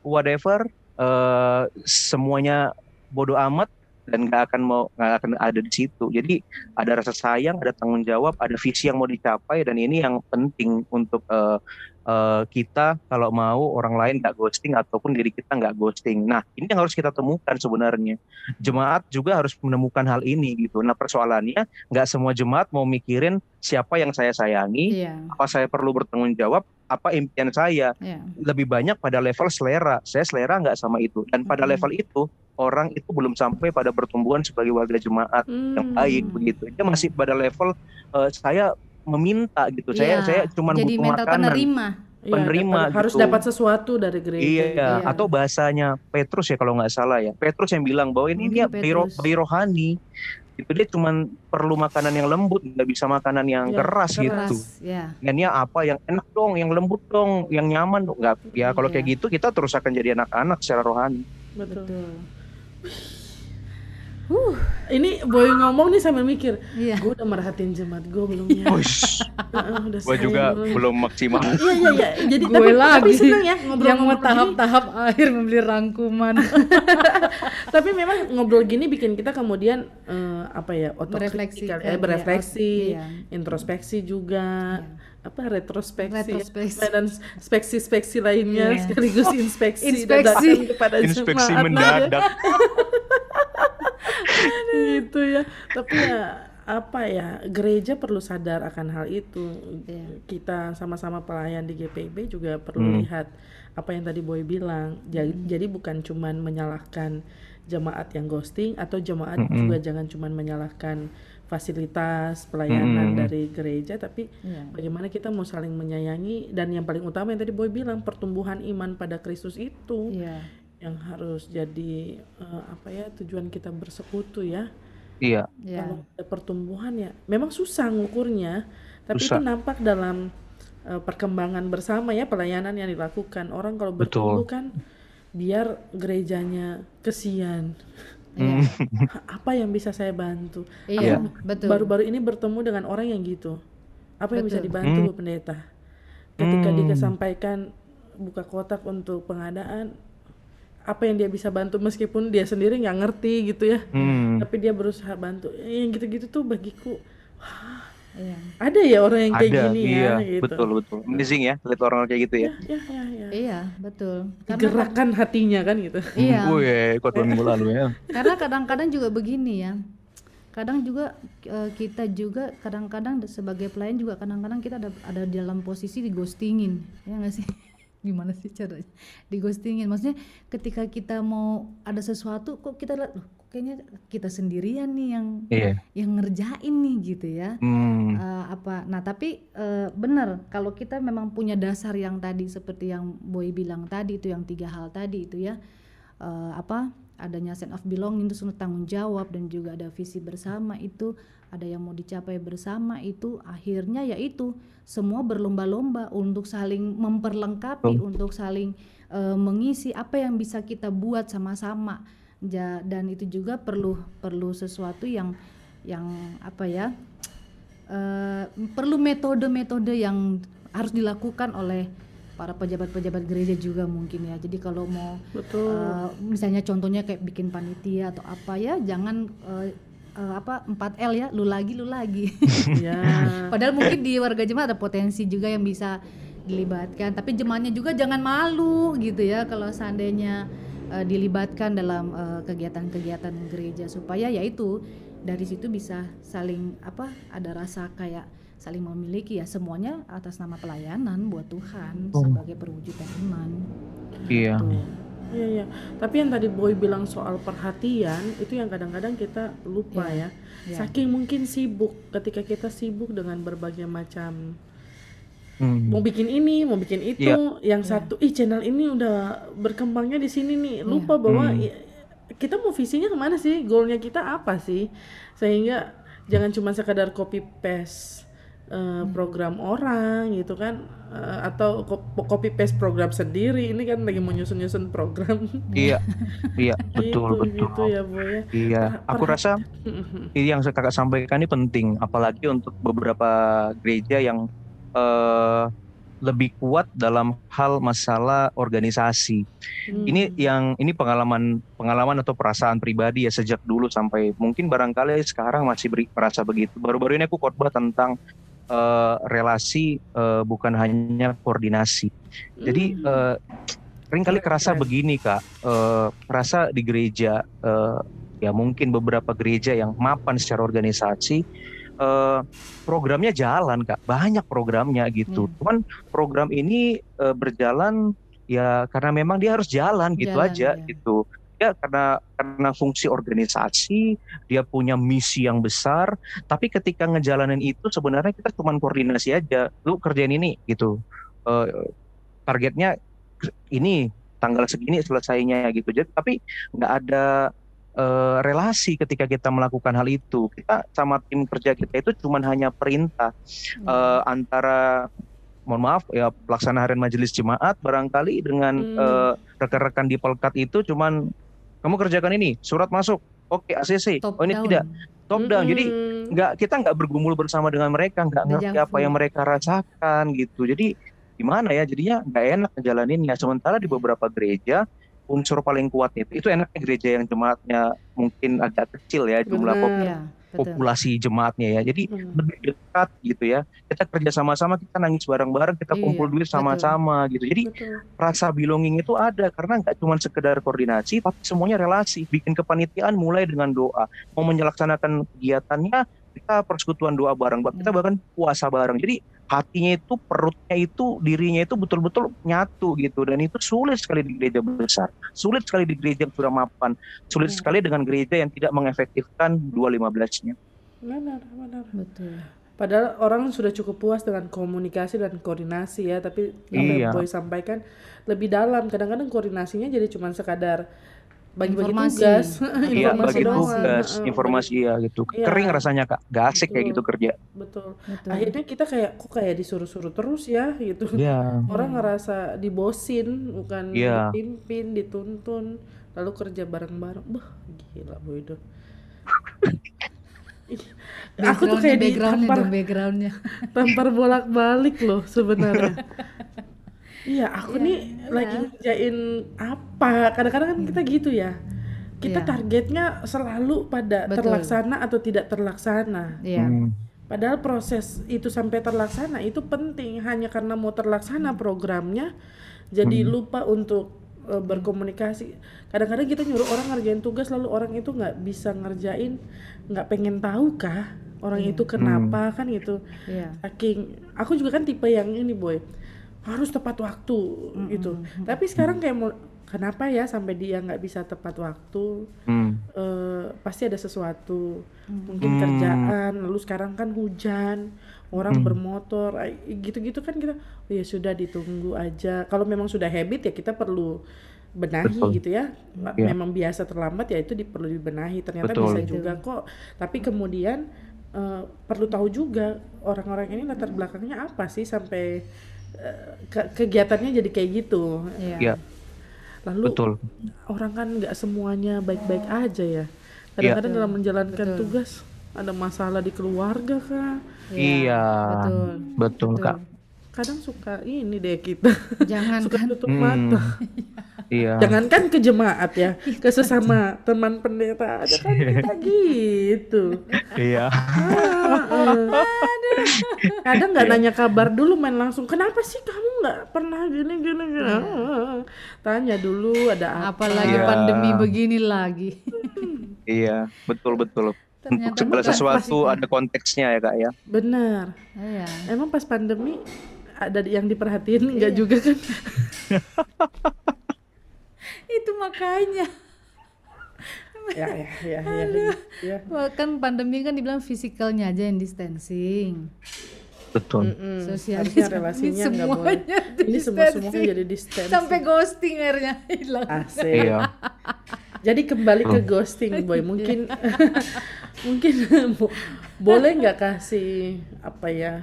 whatever uh, semuanya bodoh amat dan nggak akan mau nggak akan ada di situ. Jadi ada rasa sayang, ada tanggung jawab, ada visi yang mau dicapai dan ini yang penting untuk uh, uh, kita kalau mau orang lain nggak ghosting ataupun diri kita nggak ghosting. Nah ini yang harus kita temukan sebenarnya. Jemaat juga harus menemukan hal ini gitu. Nah persoalannya nggak semua jemaat mau mikirin siapa yang saya sayangi, yeah. apa saya perlu bertanggung jawab, apa impian saya. Yeah. Lebih banyak pada level selera. Saya selera nggak sama itu. Dan pada mm -hmm. level itu orang itu belum sampai pada pertumbuhan sebagai warga jemaat hmm. yang baik begitu. Dia masih pada level uh, saya meminta gitu. Saya iya. saya cuma butuh makanan. penerima. Iya, penerima ya, gitu. harus dapat sesuatu dari gereja. Iya, iya, atau bahasanya Petrus ya kalau nggak salah ya. Petrus yang bilang bahwa ini dia bayi, bayi rohani. Itu dia cuma perlu makanan yang lembut, nggak bisa makanan yang ya, keras, keras gitu. Ya. Dan ya apa yang enak dong, yang lembut dong, yang nyaman dong. Nggak, ya kalau ya. kayak gitu kita terus akan jadi anak-anak secara rohani. Betul. Uh, ini boy ngomong nih sambil mikir, iya. gue udah merhatiin jemaat gue belum ya? uh, gue juga belum, belum maksimal. Iya iya iya. Jadi gue tapi, lagi tapi seneng ya ngobrol yang mau tahap-tahap akhir membeli rangkuman. tapi memang ngobrol gini bikin kita kemudian uh, apa ya berefleksi, eh, berefleksi, iya. introspeksi juga. Iya apa retrospeksi, retrospeksi. dan speksi-speksi lainnya yeah. sekaligus inspeksi inspeksi kepada inspeksi mendadak gitu ya tapi ya apa ya gereja perlu sadar akan hal itu Iya. kita sama-sama pelayan di GPB juga perlu Hmm. lihat apa yang tadi Boy bilang jadi, jadi bukan cuman menyalahkan jemaat yang ghosting atau jemaat Mm-mm. juga jangan cuman menyalahkan fasilitas pelayanan Mm-mm. dari gereja tapi Iya. bagaimana kita mau saling menyayangi dan yang paling utama yang tadi Boy bilang pertumbuhan iman pada Kristus itu Iya. yang harus jadi eh, apa ya tujuan kita bersekutu ya Iya, Iya. kalau ada pertumbuhan ya memang susah ngukurnya tapi Susah. itu nampak dalam eh, perkembangan bersama ya pelayanan yang dilakukan orang kalau Betul. bertumbuh kan biar gerejanya kesian Iya. apa yang bisa saya bantu Iya, Aku betul. baru-baru ini bertemu dengan orang yang gitu apa yang bisa Betul. dibantu Hmm. Bu pendeta ketika Hmm. dia sampaikan buka kotak untuk pengadaan apa yang dia bisa bantu meskipun dia sendiri nggak ngerti gitu ya Hmm. tapi dia berusaha bantu yang gitu-gitu tuh bagiku Iya. ada ya orang yang kayak Ada, gini iya, ya gitu betul betul. Amazing ya, lihat orang kayak gitu ya. ya ya ya Iya, betul. Karena digerakkan hatinya kan gitu Iya. Wih, kuat minggu lalu ya. Karena kadang-kadang juga begini ya. Kadang juga eh, kita juga kadang-kadang sebagai pelayan juga kadang-kadang kita ada ada di dalam posisi di ghostingin. Ya nggak sih? Gimana sih caranya? Di ghostingin. Maksudnya ketika kita mau ada sesuatu kok kita lihat "Loh, kayaknya kita sendirian nih yang Iya. yang ngerjain nih gitu ya. Hmm. Eh, apa nah tapi eh, benar kalau kita memang punya dasar yang tadi seperti yang Boy bilang tadi itu yang tiga hal tadi itu ya Eh, apa adanya sense of belonging itu tanggung jawab dan juga ada visi bersama itu ada yang mau dicapai bersama itu akhirnya yaitu semua berlomba-lomba untuk saling memperlengkapi untuk saling eh, mengisi apa yang bisa kita buat sama-sama Ja- dan itu juga perlu perlu sesuatu yang yang apa ya eh, perlu metode-metode yang harus dilakukan oleh para pejabat-pejabat gereja juga mungkin ya. Jadi kalau mau betul eh, misalnya contohnya kayak bikin panitia atau apa ya, jangan eh, eh, apa 4L ya, lu lagi lu lagi. ya Padahal mungkin di warga jemaat ada potensi juga yang bisa dilibatkan, tapi jemaatnya juga jangan malu gitu ya kalau seandainya eh, dilibatkan dalam eh, kegiatan-kegiatan gereja supaya yaitu dari situ bisa saling apa ada rasa kayak saling memiliki ya semuanya atas nama pelayanan buat Tuhan Oh. sebagai perwujudan iman. Iya. Tuh. Iya iya. Tapi yang tadi Boy bilang soal perhatian itu yang kadang-kadang kita lupa ya. Iya. Saking mungkin sibuk ketika kita sibuk dengan berbagai macam Hmm. mau bikin ini, mau bikin itu, yang satu ih channel ini udah berkembangnya di sini nih. Lupa bahwa Hmm. i- kita mau visinya ke mana sih? Goalnya kita apa sih? Sehingga jangan cuma sekadar copy paste eh, program orang gitu kan Eh, atau co- copy paste program sendiri ini kan lagi mau nyusun-nyusun program Iya. Iya, betul gitu, betul. gitu ya boy ya Iya, aku Per- rasa ini yang kakak sampaikan ini penting, apalagi untuk beberapa gereja yang eh, lebih kuat dalam hal masalah organisasi. Hmm. Ini yang ini pengalaman pengalaman atau perasaan pribadi ya sejak dulu sampai mungkin barangkali sekarang masih beri, merasa begitu. Baru-baru ini aku khotbah tentang eh, relasi eh, bukan hanya koordinasi. Jadi Hmm. eh, sering kali Keren, kerasa keren. begini kak, eh, kerasa di gereja eh, ya mungkin beberapa gereja yang mapan secara organisasi eh, programnya jalan kak, banyak programnya gitu. Hmm. Cuman program ini eh, berjalan ya karena memang dia harus jalan gitu Jalan, aja ya. gitu. Ya karena karena fungsi organisasi, dia punya misi yang besar, tapi ketika ngejalanin itu sebenarnya kita cuma koordinasi aja. Lu kerjain ini gitu. Eh, targetnya ini tanggal segini selesainya gitu. Jadi tapi nggak ada eh, relasi ketika kita melakukan hal itu. Kita sama tim kerja kita itu cuma hanya perintah eh, antara mohon maaf ya pelaksana harian majelis jemaat barangkali dengan Hmm. eh, rekan-rekan di pelkat itu cuman kamu kerjakan ini surat masuk. Oke ACC Top oh ini down. tidak top down. Jadi Mm-mm. nggak kita nggak bergumul bersama dengan mereka nggak ngerti apa yang mereka rasakan gitu. Jadi gimana ya? Jadinya nggak enak ngejalaninnya. Sementara di beberapa gereja unsur paling kuat itu. Itu enaknya gereja yang jemaatnya mungkin agak kecil ya jumlah Benar. pop- Iya, betul. populasi jemaatnya ya. Jadi Hmm. lebih dekat gitu ya. Kita kerja sama-sama, kita nangis bareng-bareng, kita Iya, kumpul duit sama-sama gitu. Jadi Betul. rasa belonging itu ada karena nggak cuma sekedar koordinasi, tapi semuanya relasi. Bikin kepanitiaan mulai dengan doa. Mau menyelaksanakan kegiatannya, kita persekutuan doa bareng. Kita Hmm. bahkan puasa bareng. Jadi hatinya itu, perutnya itu, dirinya itu betul-betul nyatu gitu. Dan itu sulit sekali di gereja besar. Sulit sekali di gereja yang sudah mapan. Sulit Hmm. sekali dengan gereja yang tidak mengefektifkan 215-nya. Benar, benar. Betul. Padahal orang sudah cukup puas dengan komunikasi dan koordinasi ya, tapi apa yang Iya. Boy sampaikan lebih dalam. Kadang-kadang koordinasinya jadi cuma sekadar bagi-bagi Informasi. tugas, Iya, informasi bagi doang. tugas, informasi ya gitu. Iya. Kering rasanya kak, gak asik kayak Betul. gitu kerja. Betul. Betul. Akhirnya kita kayak kok kayak disuruh-suruh terus ya gitu. Iya. Orang ngerasa dibosin, bukan Iya. dipimpin, dituntun, lalu kerja bareng-bareng. Bah, gila Boy itu. Aku tuh kayak backgroundnya ditampar dong, backgroundnya. tampar bolak-balik loh sebenarnya. Iya, aku Iya, nih iya. lagi ngerjain apa? Kadang-kadang kan kita gitu ya. Kita Iya. targetnya selalu pada Betul. terlaksana atau tidak terlaksana. Iya. Hmm. Padahal proses itu sampai terlaksana itu penting. Hanya karena mau terlaksana programnya, jadi Hmm. lupa untuk uh, berkomunikasi. Kadang-kadang kita nyuruh orang ngerjain tugas, lalu orang itu nggak bisa ngerjain, nggak pengen tahu kah orang Iya. itu kenapa kan gitu. Iya. Saking aku juga kan tipe yang ini boy harus tepat waktu gitu. Tapi sekarang kayak mau kenapa ya sampai dia nggak bisa tepat waktu? Hmm. eh, pasti ada sesuatu mungkin Hmm. kerjaan lalu sekarang kan hujan orang Hmm. bermotor gitu-gitu kan kita "Oh ya sudah ditunggu aja kalau memang sudah habit ya kita perlu benahi Betul. gitu ya Iya. memang biasa terlambat ya itu perlu dibenahi ternyata Betul. bisa juga kok tapi kemudian eh, perlu tahu juga orang-orang ini latar belakangnya apa sih sampai ke- kegiatannya jadi kayak gitu Iya. Iya, lalu betul. orang kan nggak semuanya baik-baik aja ya. Kadang-kadang dalam menjalankan Betul. tugas ada masalah di keluarga kah? Iya. Betul. Betul, Kak. Kadang suka ini deh kita Jangan suka kan tutup Hmm. mata. Iya. Jangankan ke jemaat ya, ke sesama teman pendeta aja kan kita gitu. Iya. Ah, eh. Kadang nggak nanya kabar dulu main langsung. Kenapa sih kamu nggak pernah gini gini gini? Ah, Tanya dulu ada apa. apalagi Iya. pandemi begini lagi. Iya, betul betul. Untuk Ternyata segala sesuatu ada konteksnya ya, Kak ya. Benar. Iya. Emang pas pandemi ada yang diperhatiin nggak juga kan? Itu makanya. ya ya ya ya. ya. Wah, kan pandemi kan dibilang fisikalnya aja yang distancing. Betul. Mm-mm. Sosialisasi Harusnya relasinya nggak boleh. semuanya Ini semua semuanya distancing. jadi distance. Sampai ghosting akhirnya hilang. Asik. Iya. Jadi kembali ke ghosting boy. Mungkin mungkin bo- boleh nggak kasih apa ya?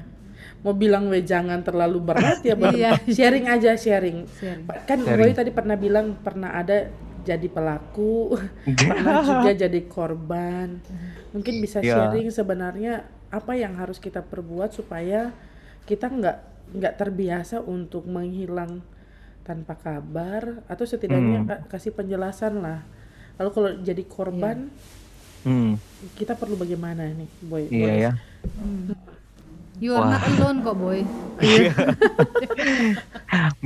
Mau bilang we jangan terlalu berat ya, Boy. Iya. sharing aja sharing. Sharing. Kan Sharing. Boy tadi pernah bilang pernah ada jadi pelaku, pernah juga jadi korban. Mungkin bisa Iya. sharing sebenarnya apa yang harus kita perbuat supaya kita nggak nggak terbiasa untuk menghilang tanpa kabar atau setidaknya Hmm. ka- kasih penjelasan lah. Lalu kalau jadi korban Hmm, kita perlu bagaimana nih, Boy? iya Boleh? ya. You are not alone kok boy.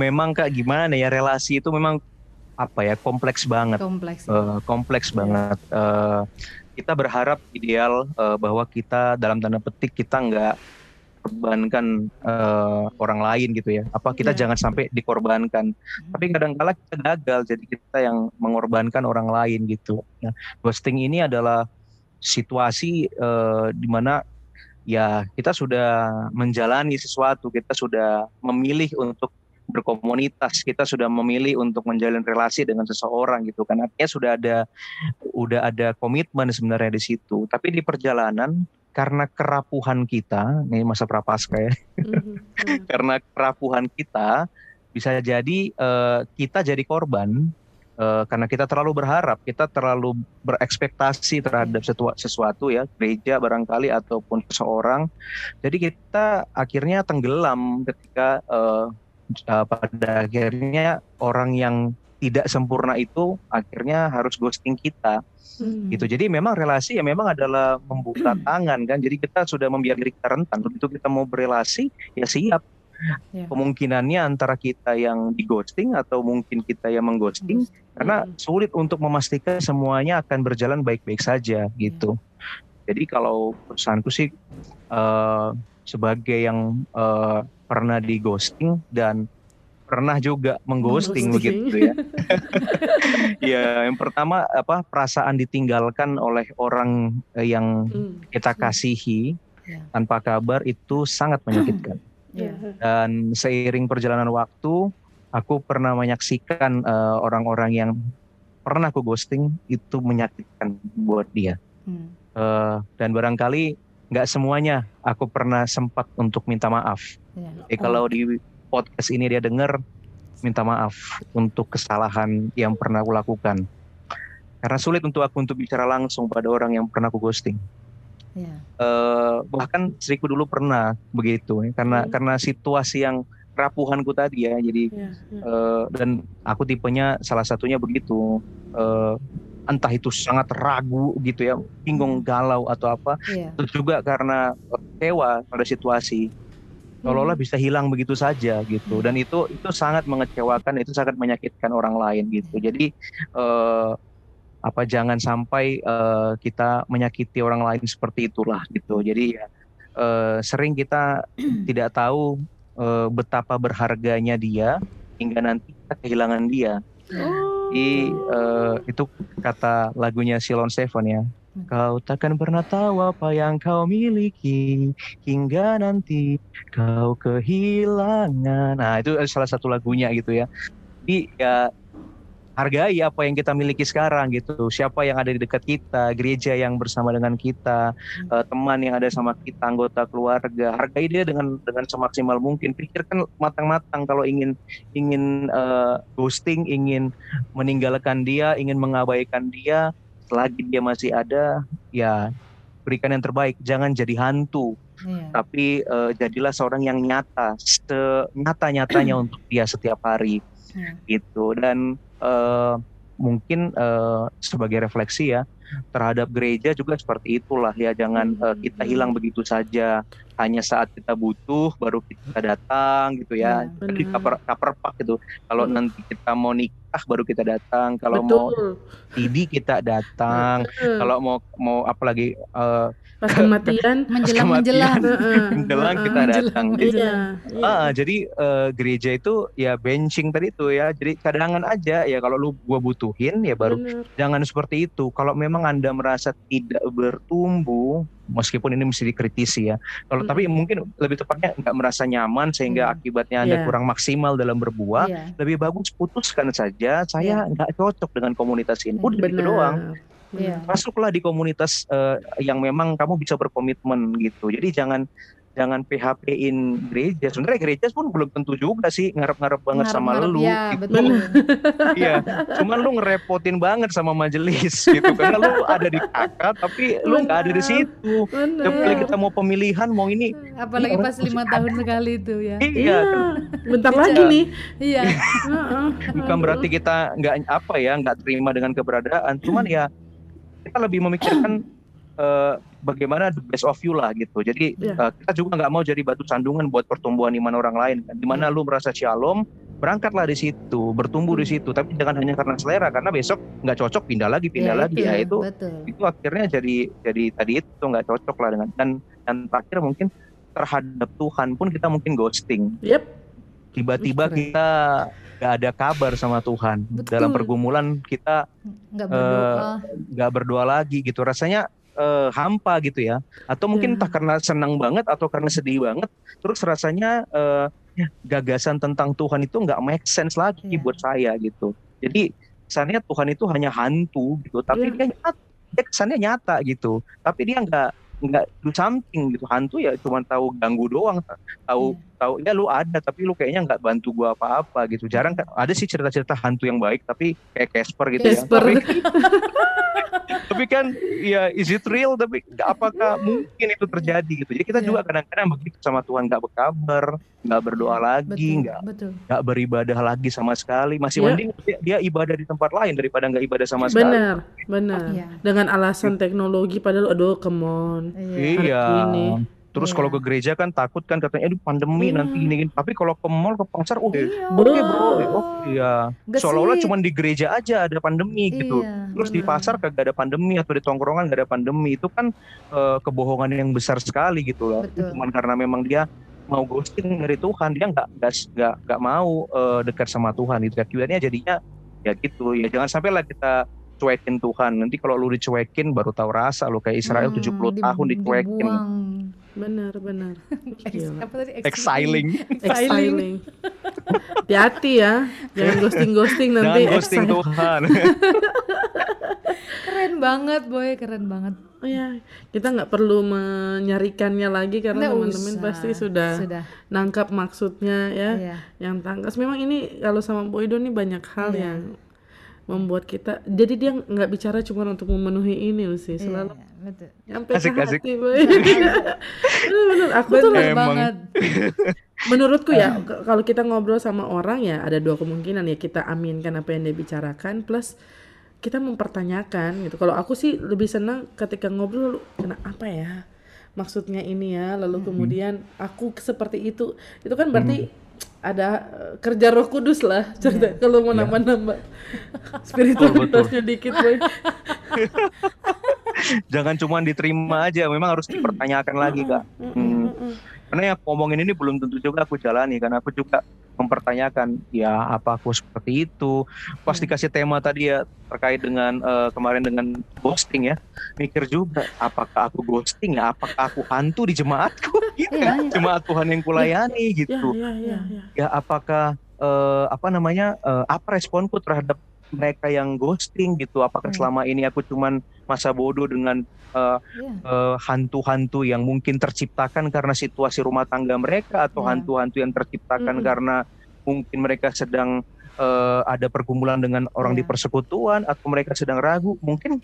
Memang Kak gimana ya relasi itu memang apa ya kompleks banget. Kompleks. Eh, kompleks banget. Eh, kita berharap ideal eh, bahwa kita dalam tanda petik kita nggak korbankan eh, orang lain gitu ya. Apa kita Iya. jangan sampai dikorbankan. Tapi kadang-kala kita gagal jadi kita yang mengorbankan orang lain gitu. Nah, ghosting ini adalah situasi eh, di mana ya kita sudah menjalani sesuatu, kita sudah memilih untuk berkomunitas, kita sudah memilih untuk menjalin relasi dengan seseorang gitu kan. Artinya sudah ada udah ada komitmen sebenarnya di situ. Tapi di perjalanan karena kerapuhan kita, ini masa prapaskah ya, Mhm. karena kerapuhan kita bisa jadi eh, kita jadi korban eh, karena kita terlalu berharap, kita terlalu berekspektasi terhadap sesuatu ya, gereja barangkali ataupun seseorang. Jadi kita akhirnya tenggelam ketika eh, pada akhirnya orang yang tidak sempurna itu akhirnya harus ghosting kita Hmm. gitu. Jadi memang relasi ya memang adalah membuka tangan kan. Jadi kita sudah membiarkan diri kita rentan. Begitu kita mau berelasi ya siap. Ya. Kemungkinannya antara kita yang di ghosting atau mungkin kita yang mengghosting karena Hmm. sulit untuk memastikan semuanya akan berjalan baik-baik saja gitu. Jadi kalau perusahaanku sih eh, sebagai yang eh, pernah di ghosting dan pernah juga mengghosting Mengghosting. begitu ya. ya, yang pertama apa perasaan ditinggalkan oleh orang eh, yang Hmm. kita kasihi Ya. tanpa kabar itu sangat menyakitkan. Ya. Dan seiring perjalanan waktu, aku pernah menyaksikan eh, orang-orang yang pernah aku ghosting itu menyakitkan buat dia. Hmm. Eh, dan barangkali nggak semuanya aku pernah sempat untuk minta maaf. Ya. Jadi kalau di podcast ini dia dengar, minta maaf untuk kesalahan yang pernah aku lakukan. Karena sulit untuk aku untuk bicara langsung pada orang yang pernah aku ghosting. Ya. Eh, bahkan istriku dulu pernah begitu, ya. karena Hmm. karena situasi yang kerapuhanku tadi ya. Jadi Ya, ya. eh, dan aku tipenya salah satunya begitu. Eh, entah itu sangat ragu gitu ya, bingung galau atau apa. Ya. Itu juga karena kecewa pada situasi seolah-olah bisa hilang begitu saja gitu dan itu itu sangat mengecewakan itu sangat menyakitkan orang lain gitu jadi eh, apa jangan sampai eh, kita menyakiti orang lain seperti itulah gitu jadi ya eh, sering kita tidak tahu eh, betapa berharganya dia hingga nanti kita kehilangan dia Oh. di eh, itu kata lagunya Silon Seven ya. Kau takkan pernah tahu apa yang kau miliki hingga nanti kau kehilangan. Nah itu salah satu lagunya gitu ya. Jadi ya hargai apa yang kita miliki sekarang gitu. Siapa yang ada di dekat kita, gereja yang bersama dengan kita, eh, teman yang ada sama kita, anggota keluarga. Hargai dia dengan dengan semaksimal mungkin. Pikirkan matang-matang kalau ingin ingin eh, ghosting, ingin meninggalkan dia, ingin mengabaikan dia, selagi dia masih ada, ya berikan yang terbaik. Jangan jadi hantu, Ya. tapi eh, jadilah seorang yang nyata, senyata-nyatanya untuk dia setiap hari Ya. gitu dan eh, mungkin eh, sebagai refleksi ya terhadap gereja juga seperti itulah ya jangan eh, kita hilang begitu saja. Hanya saat kita butuh baru kita datang gitu ya. Ya, jadi kaper kaperpak gitu. Kalau Hmm. nanti kita mau nikah baru kita datang. Kalau mau. TV kita datang. Kalau mau mau apalagi eh, pas kematian Menjelang menjelang. menjelang kita datang gitu. Iya, iya. Ah, jadi eh, gereja itu ya benching tadi itu ya. Jadi cadangan aja ya kalau lu gua butuhin ya baru jangan seperti itu. Kalau memang Anda merasa tidak bertumbuh meskipun ini mesti dikritisi ya. Kalau Mm. tapi mungkin lebih tepatnya nggak merasa nyaman sehingga Hmm. akibatnya Anda Iya. kurang maksimal dalam berbuah, Iya. lebih bagus putuskan saja saya nggak cocok dengan komunitas ini. Udah gitu Benar. doang. Iya. Masuklah di komunitas eh, yang memang kamu bisa berkomitmen gitu. Jadi jangan jangan PHP-in gereja. Sebenarnya gereja pun belum tentu juga sih ngarep-ngarep banget sama Ngarep-ngarep, lu. Ya, gitu. betul. Iya, cuman lu ngerepotin banget sama majelis gitu karena lu ada di kakak tapi lu nggak ada di situ. Apalagi kita mau pemilihan mau ini Apalagi Ini pas lima tahun sekali itu ya. iya Iya, bentar Bisa. lagi nih. Iya. Heeh. bukan berarti kita nggak apa ya nggak terima dengan keberadaan cuman ya kita lebih memikirkan eh, bagaimana the best of you lah gitu. Jadi Iya. eh, kita juga nggak mau jadi batu sandungan buat pertumbuhan iman orang lain kan. Di mana lu merasa shalom berangkatlah di situ bertumbuh di situ. Tapi jangan hanya karena selera karena besok nggak cocok pindah lagi pindah Ya, lagi. Itu, ya itu Betul. itu akhirnya jadi jadi tadi itu nggak cocok lah dengan dan dan terakhir mungkin terhadap Tuhan pun kita mungkin ghosting. Yep. tiba-tiba kita nggak ada kabar sama Tuhan Betul. dalam pergumulan kita Nggak berdoa. nggak berdoa lagi gitu rasanya eh, hampa gitu ya atau mungkin Ya. entah karena senang banget atau karena sedih banget terus rasanya eh, gagasan tentang Tuhan itu nggak make sense lagi Ya. buat saya gitu jadi kesannya Tuhan itu hanya hantu gitu tapi Ya. dia nyata, dia kesannya nyata gitu tapi dia nggak nggak do something gitu hantu ya cuma tahu ganggu doang tahu Iya. Tahu ya lu ada tapi lu kayaknya nggak bantu gua apa-apa gitu jarang kan ada sih cerita-cerita hantu yang baik tapi kayak Casper gitu Casper. ya tapi, tapi kan ya is it real tapi apakah mungkin itu terjadi gitu jadi kita Iya. juga kadang-kadang begitu sama Tuhan nggak berkabar nggak berdoa lagi betul nggak nggak beribadah lagi sama sekali masih Ya. mending dia, dia ibadah di tempat lain daripada nggak ibadah sama sekali benar benar Iya. dengan alasan teknologi padahal aduh come on iya Iya. Terus Iya. kalau ke gereja kan takut kan katanya aduh pandemi Iya. nanti gini gini. Tapi kalau ke mall ke pasar oh Iya. oke bro, oh iya. Seolah-olah cuma di gereja aja ada pandemi gitu. Iya, Terus di benar. pasar kagak ada pandemi atau di tongkrongan gak ada pandemi. Itu kan eh, kebohongan yang besar sekali gitu loh. Betul. Cuman karena memang dia mau ghosting dari Tuhan, dia nggak nggak nggak mau eh, dekat sama Tuhan itu. Akhirnya jadinya ya gitu. Ya jangan sampai lah kita cuekin Tuhan. Nanti kalau lu dicuekin baru tahu rasa lu kayak Israel Hmm, 70 di- tahun dicuekin. dibuang. Benar benar apa tadi? Exiling. exiling hati-hati ya jangan ghosting ghosting nanti Jangan ghosting. Tuhan. Keren banget boy, keren banget. Oh ya, kita nggak perlu menyarikannya lagi karena teman-teman pasti sudah, Sudah. nangkap maksudnya ya, Iya. yang tangkas. Memang ini kalau sama Boydo nih banyak hal Iya. yang membuat kita. Jadi dia nggak bicara cuma untuk memenuhi ini sih, selalu Iya, betul. nyampe Asik, ke asik. hati. Bener-bener, aku tuh banget. menurutku ya kalau kita ngobrol sama orang ya ada dua kemungkinan ya kita aminkan apa yang dia bicarakan plus kita mempertanyakan gitu kalau aku sih lebih senang ketika ngobrol kena apa ya maksudnya ini ya lalu kemudian aku seperti itu itu kan berarti ada eh, kerja Roh Kudus lah. Cerita kalau mau nambah-nambah. Spiritualitasnya dikit boy. Jangan cuma diterima aja, memang harus dipertanyakan lagi kak. Hmm. Karena yang aku ngomongin ini belum tentu juga aku jalani, karena aku juga mempertanyakan, ya apa aku seperti itu. Pas dikasih tema tadi ya terkait dengan eh, kemarin dengan ghosting ya, mikir juga, apakah aku ghosting ya, apakah aku hantu di jemaatku, gitu Iya, kan? iya. jemaat Tuhan yang kulayani ya gitu. ya ya ya ya apakah eh, apa namanya eh, apa responku terhadap mereka yang ghosting gitu apakah Hmm. selama ini aku cuman masa bodoh dengan eh, Iya. eh, hantu-hantu yang mungkin terciptakan karena situasi rumah tangga mereka atau Ya. hantu-hantu yang terciptakan Mm-mm. karena mungkin mereka sedang eh, ada pergumulan dengan orang di Ya. persekutuan atau mereka sedang ragu mungkin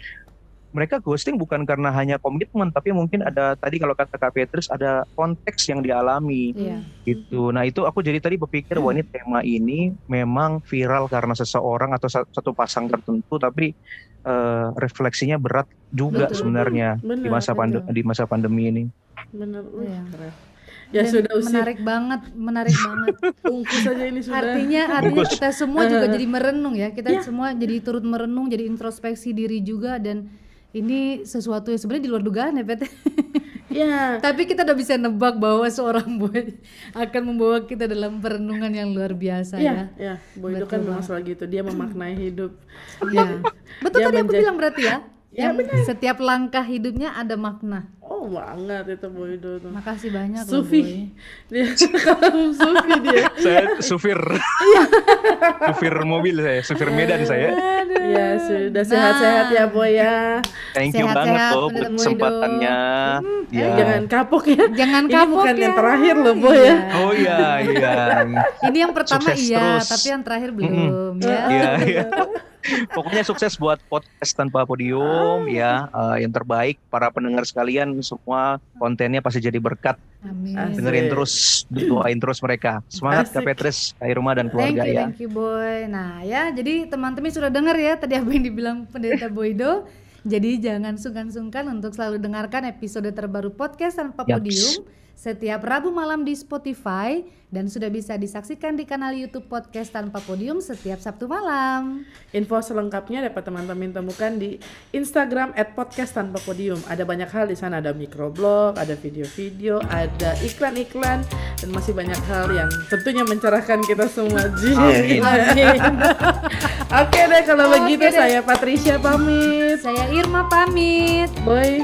mereka ghosting bukan karena hanya komitmen tapi mungkin ada tadi kalau kata Kak Petrus ada konteks yang dialami Iya. gitu. Nah itu aku jadi tadi berpikir wah ini tema ini memang viral karena seseorang atau sa- satu pasang tertentu, tapi eh, refleksinya berat juga Betul. sebenarnya di Benar, masa pandemi di masa pandemi ini. bener Wih, Iya. ya Dan sudah usia menarik banget, menarik banget. bungkus saja ini sudah Artinya artinya Bungkus. kita semua juga jadi merenung ya. Kita Iya. semua jadi turut merenung, jadi introspeksi diri juga dan ini sesuatu yang sebenarnya di luar dugaan ya, Pet. ya Tapi kita udah bisa nebak bahwa seorang boy akan membawa kita dalam perenungan yang luar biasa Iya, ya. ya, Boy itu kan memang selalu gitu. Dia memaknai hidup. Iya. Betul Dia tadi aku menjadi- bilang berarti ya. Ya, yang setiap langkah hidupnya ada makna. Oh banget itu Boy itu tuh. Makasih banyak loh, Sufi. Boy. Dia sekarang Sufi dia. Saya supir, supir mobil saya, supir Medan saya. Ya sudah sehat-sehat ya Boy ya. Thank you Sehat-sehat, banget loh Pendeta buat kesempatannya. Ya. Jangan kapok ya. Jangan Ini kapok bukan ya. yang terakhir loh Boy ya. Oh iya iya. Ini yang pertama Sukses iya, terus. tapi yang terakhir belum ya. Iya, iya. Pokoknya sukses buat podcast tanpa podium ya. Eh, yang terbaik para pendengar sekalian semua kontennya pasti jadi berkat. Amin. Dengerin terus, doain terus mereka. Semangat Asik. Kak Petrus, Kak Irma dan Thank keluarga you, ya. thank you boy. Nah ya, jadi teman-teman sudah dengar ya tadi apa yang dibilang pendeta Boydo. Jadi jangan sungkan-sungkan untuk selalu dengarkan episode terbaru podcast tanpa Yaps. podium setiap Rabu malam di Spotify dan sudah bisa disaksikan di kanal YouTube podcast tanpa podium setiap Sabtu malam. Info selengkapnya dapat teman-teman temukan di Instagram @podcast tanpa podium. Ada banyak hal di sana, ada microblog, ada video-video, ada iklan-iklan dan masih banyak hal yang tentunya mencerahkan kita semua. Ji. Amin. Oke deh kalau Oke begitu deh. saya Patricia pamit. Saya Irma pamit. Boy.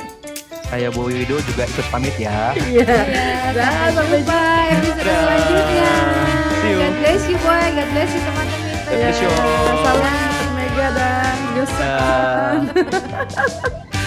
Saya Boy Wido juga ikut pamit ya. Iya. Dah, sampai jumpa episode selanjutnya. God bless you boy, God bless you teman-teman. God bless you. Salam Mega dan. Dah.